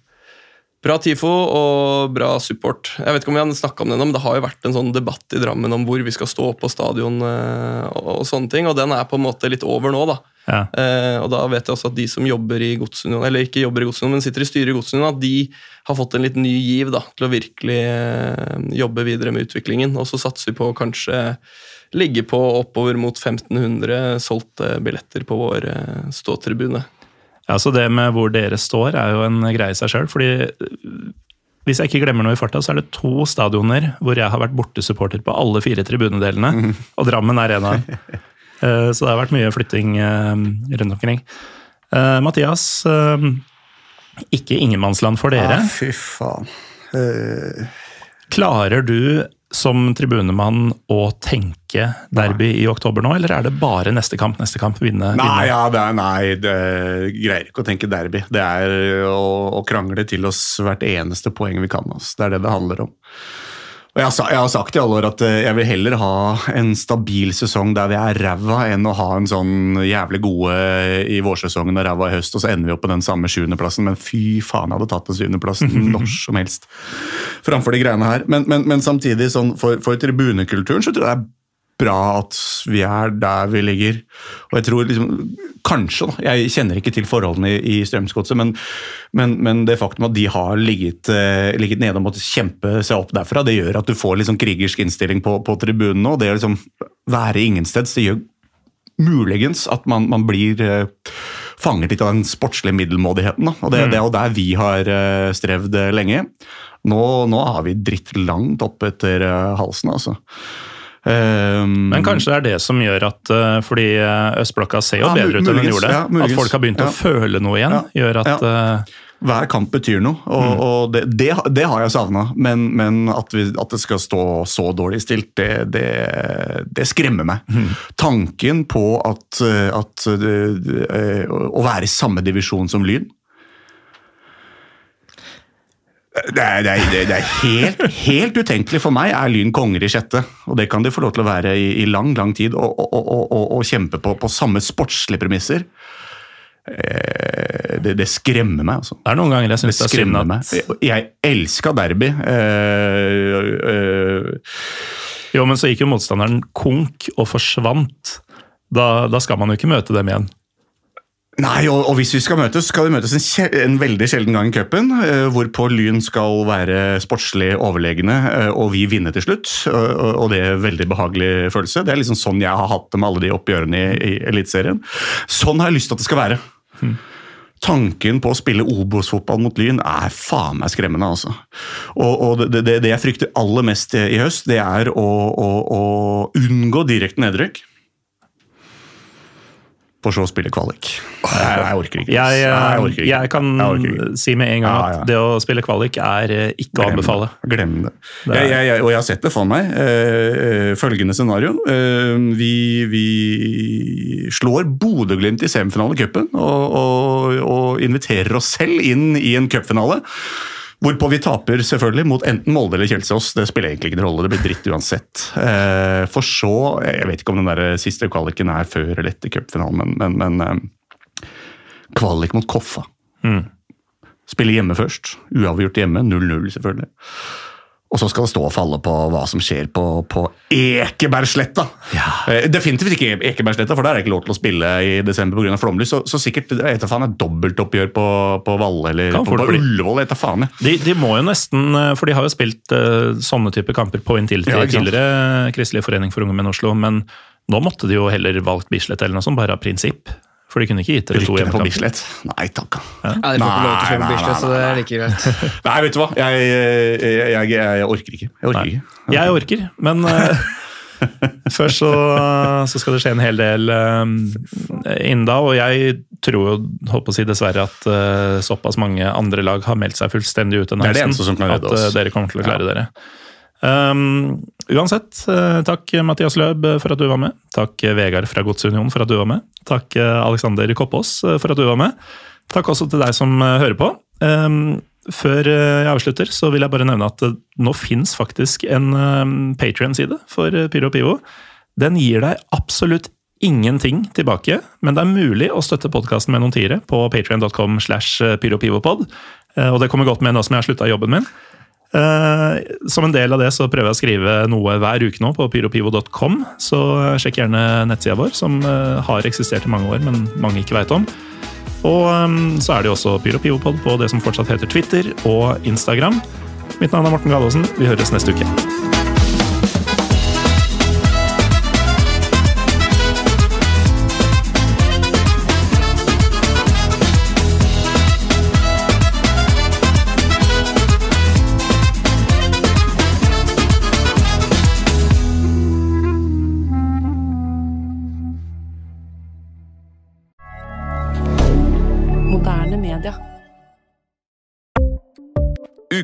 Bra TIFO og bra support. Jeg vet ikke om vi har snakket om det ennå, men det har jo vært en sånn debatt i Drammen om hvor vi skal stå på stadion eh, og, sånne ting, og den er på en måte litt over nå, da. Ja. Eh, og da vet jeg også at de som jobber i Godsunionen, eller ikke jobber i Godsunionen, men sitter i styret i Godsunionen, at de har fått en litt ny giv da, til å virkelig jobbe videre med utviklingen. Og så satser vi på kanskje ligge på oppover mot 1500 solgte billetter på vår eh, ståtribune. Ja, så Det med hvor dere står, er jo en greie i seg sjøl. Fordi øh, hvis jeg ikke glemmer noe i farta, så er det to stadioner hvor jeg har vært bortesupporter på alle fire tribunedelene. Og Drammen er en av. dem. Så det har vært mye flytting eh, rundt omkring. Eh, Mathias, eh, ikke ingenmannsland for dere. Ah, fy faen. Eh, Klarer du som tribunemann å tenke derby i oktober nå, eller er det bare neste kamp, neste kamp, vinne? Nei, vinne? ja, det er, nei, det greier ikke å tenke derby. Det er å, å krangle til oss hvert eneste poeng vi kan. Altså. Det er det det handler om. Og jeg, jeg har sagt i alle år at eh, jeg vil heller ha en stabil sesong der vi er ræva, enn å ha en sånn jævlig gode i vårsesongen og ræva i høst, og så ender vi opp på den samme sjuendeplassen. Men fy faen, jeg hadde tatt den syvendeplassen når som helst framfor de greiene her. Men, men, men samtidig, sånn, for, for tribunekulturen så tror jeg det er bra at vi er der vi ligger. Og jeg tror liksom, Kanskje, da. Jeg kjenner ikke til forholdene i, i Strømsgodset, men, men, men det faktum at de har ligget, eh, ligget nede og måttet kjempe seg opp derfra, det gjør at du får sånn krigersk innstilling på, på tribunen Og Det å liksom være ingensteds, det gjør muligens at man, man blir eh, fanget litt av den sportslige middelmådigheten. Da. Og det, det er jo der vi har eh, strevd eh, lenge. Nå, nå har vi dritt langt opp etter eh, halsen, altså. Um, Men kanskje det er det som gjør at eh, Fordi eh, østblokka ser jo Ja, bedre ut enn den gjorde. ja, at folk har begynt Ja. å føle noe igjen, gjør at eh, Hver kamp betyr noe, og, og det, det, det har jeg savna. Men, men at, vi, at det skal stå så dårlig stilt, det, det, skremmer meg. Tanken på at, at å være i samme divisjon som Lyn det er, det, er, det er helt, helt utenkelig for meg er Lyn konger i sjette. Og det kan de få lov til å være i, i lang lang tid, og, og, og, og, kjempe på, på samme sportslige premisser. Eh, Det, det skremmer meg, altså. Det er noen ganger jeg syns det det skremmer at meg. Jeg elska derby. Uh, uh, Jo, men så gikk jo motstanderen konk og forsvant. Da, da skal man jo ikke møte dem igjen. Nei, og, og hvis vi skal møtes, skal vi møtes en, kje- en veldig sjelden gang i cupen, eh, hvorpå Lyn skal være sportslig overlegne, eh, og vi vinner til slutt. Og, og- og det er en veldig behagelig følelse. Det er liksom sånn jeg har hatt det med alle de oppgjørene i, i Eliteserien. Sånn har jeg lyst til at det skal være. Tanken på å spille Obos-fotball mot Lyn er faen meg skremmende, altså. Og, og det, det, det jeg frykter aller mest i høst, det er å, å, å unngå direkte nedrykk. For så å spille kvalik. Jeg, jeg orker ikke. Jeg, eh, orker ikke. jeg kan Jeg orker si med en gang at ja. det å spille kvalik er eh, ikke å anbefale. det. Glem det. Det er- Jeg, jeg, jeg, og jeg har sett det for meg. Eh, følgende scenario. Vi, vi slår Bodø-Glimt i semifinalecupen og, og, og inviterer oss selv inn i en cupfinale. Hvorpå vi taper selvfølgelig mot enten Molde eller Kjelsås. Det spiller egentlig ikke noen rolle, det blir dritt uansett. Eh, for så Jeg vet ikke om den der siste kvaliken er før eller etter cupfinalen, men, men, men eh, kvalik mot Koffa. Mm. Spille hjemme først. Uavgjort hjemme. 0-0, selvfølgelig. Og så skal det stå og falle på hva som skjer på, på Ekebergsletta. Ja. definitivt ikke Ekebergsletta, for der er det ikke lov til å spille i desember pga. flomlys. Så, så sikkert jeg er faen, et dobbeltoppgjør på, på Valle eller Kan på, på. Ullevål. Jeg faen, jeg. De, de må jo nesten, eh, for de har jo spilt uh, sånne type kamper på Intility Ja, tidligere, Kristelig forening for unge menn Oslo, men nå måtte de jo heller valgt Bislett eller noe sånt, bare av prinsipp. For de kunne ikke gitt dere to Rykkene på. Bislett. Nei takk. Ja, De får ikke lov til å spille Nei, på Bislett, så det er like greit. Nei, vet du hva. Jeg, jeg, jeg, jeg, jeg orker ikke. Jeg orker ikke. Jeg orker, men eh, først så, så skal det skje en hel del um, innen da. Og jeg tror jo, håper å si dessverre, at uh, såpass mange andre lag har meldt seg fullstendig ut denne høsten. At uh, dere kommer til å klare dere. Um, uansett, eh, takk Mathias Løb for at du var med. Takk eh, Vegard fra Godsunionen for at du var med. Takk eh, Alexander Koppås eh, for at du var med. Takk også til deg som eh, hører på. Um, før eh, jeg avslutter, så vil jeg bare nevne at eh, nå fins faktisk en um, Patrion-side for eh, Pyro Pivo. Den gir deg absolutt ingenting tilbake, men det er mulig å støtte podkasten med noen tiere på patrion.com slash pyropivopod. Eh, Og det kommer godt med nå som jeg har slutta jobben min. Eh, Som en del av det så prøver jeg å skrive noe hver uke nå på pyropivo.com. Så sjekk gjerne nettsida vår, som eh, har eksistert i mange år, men mange ikke veit om. Og eh, så er det jo også Pyropivopod på det som fortsatt heter Twitter og Instagram. Mitt navn er Morten Galaasen. Vi høres neste uke.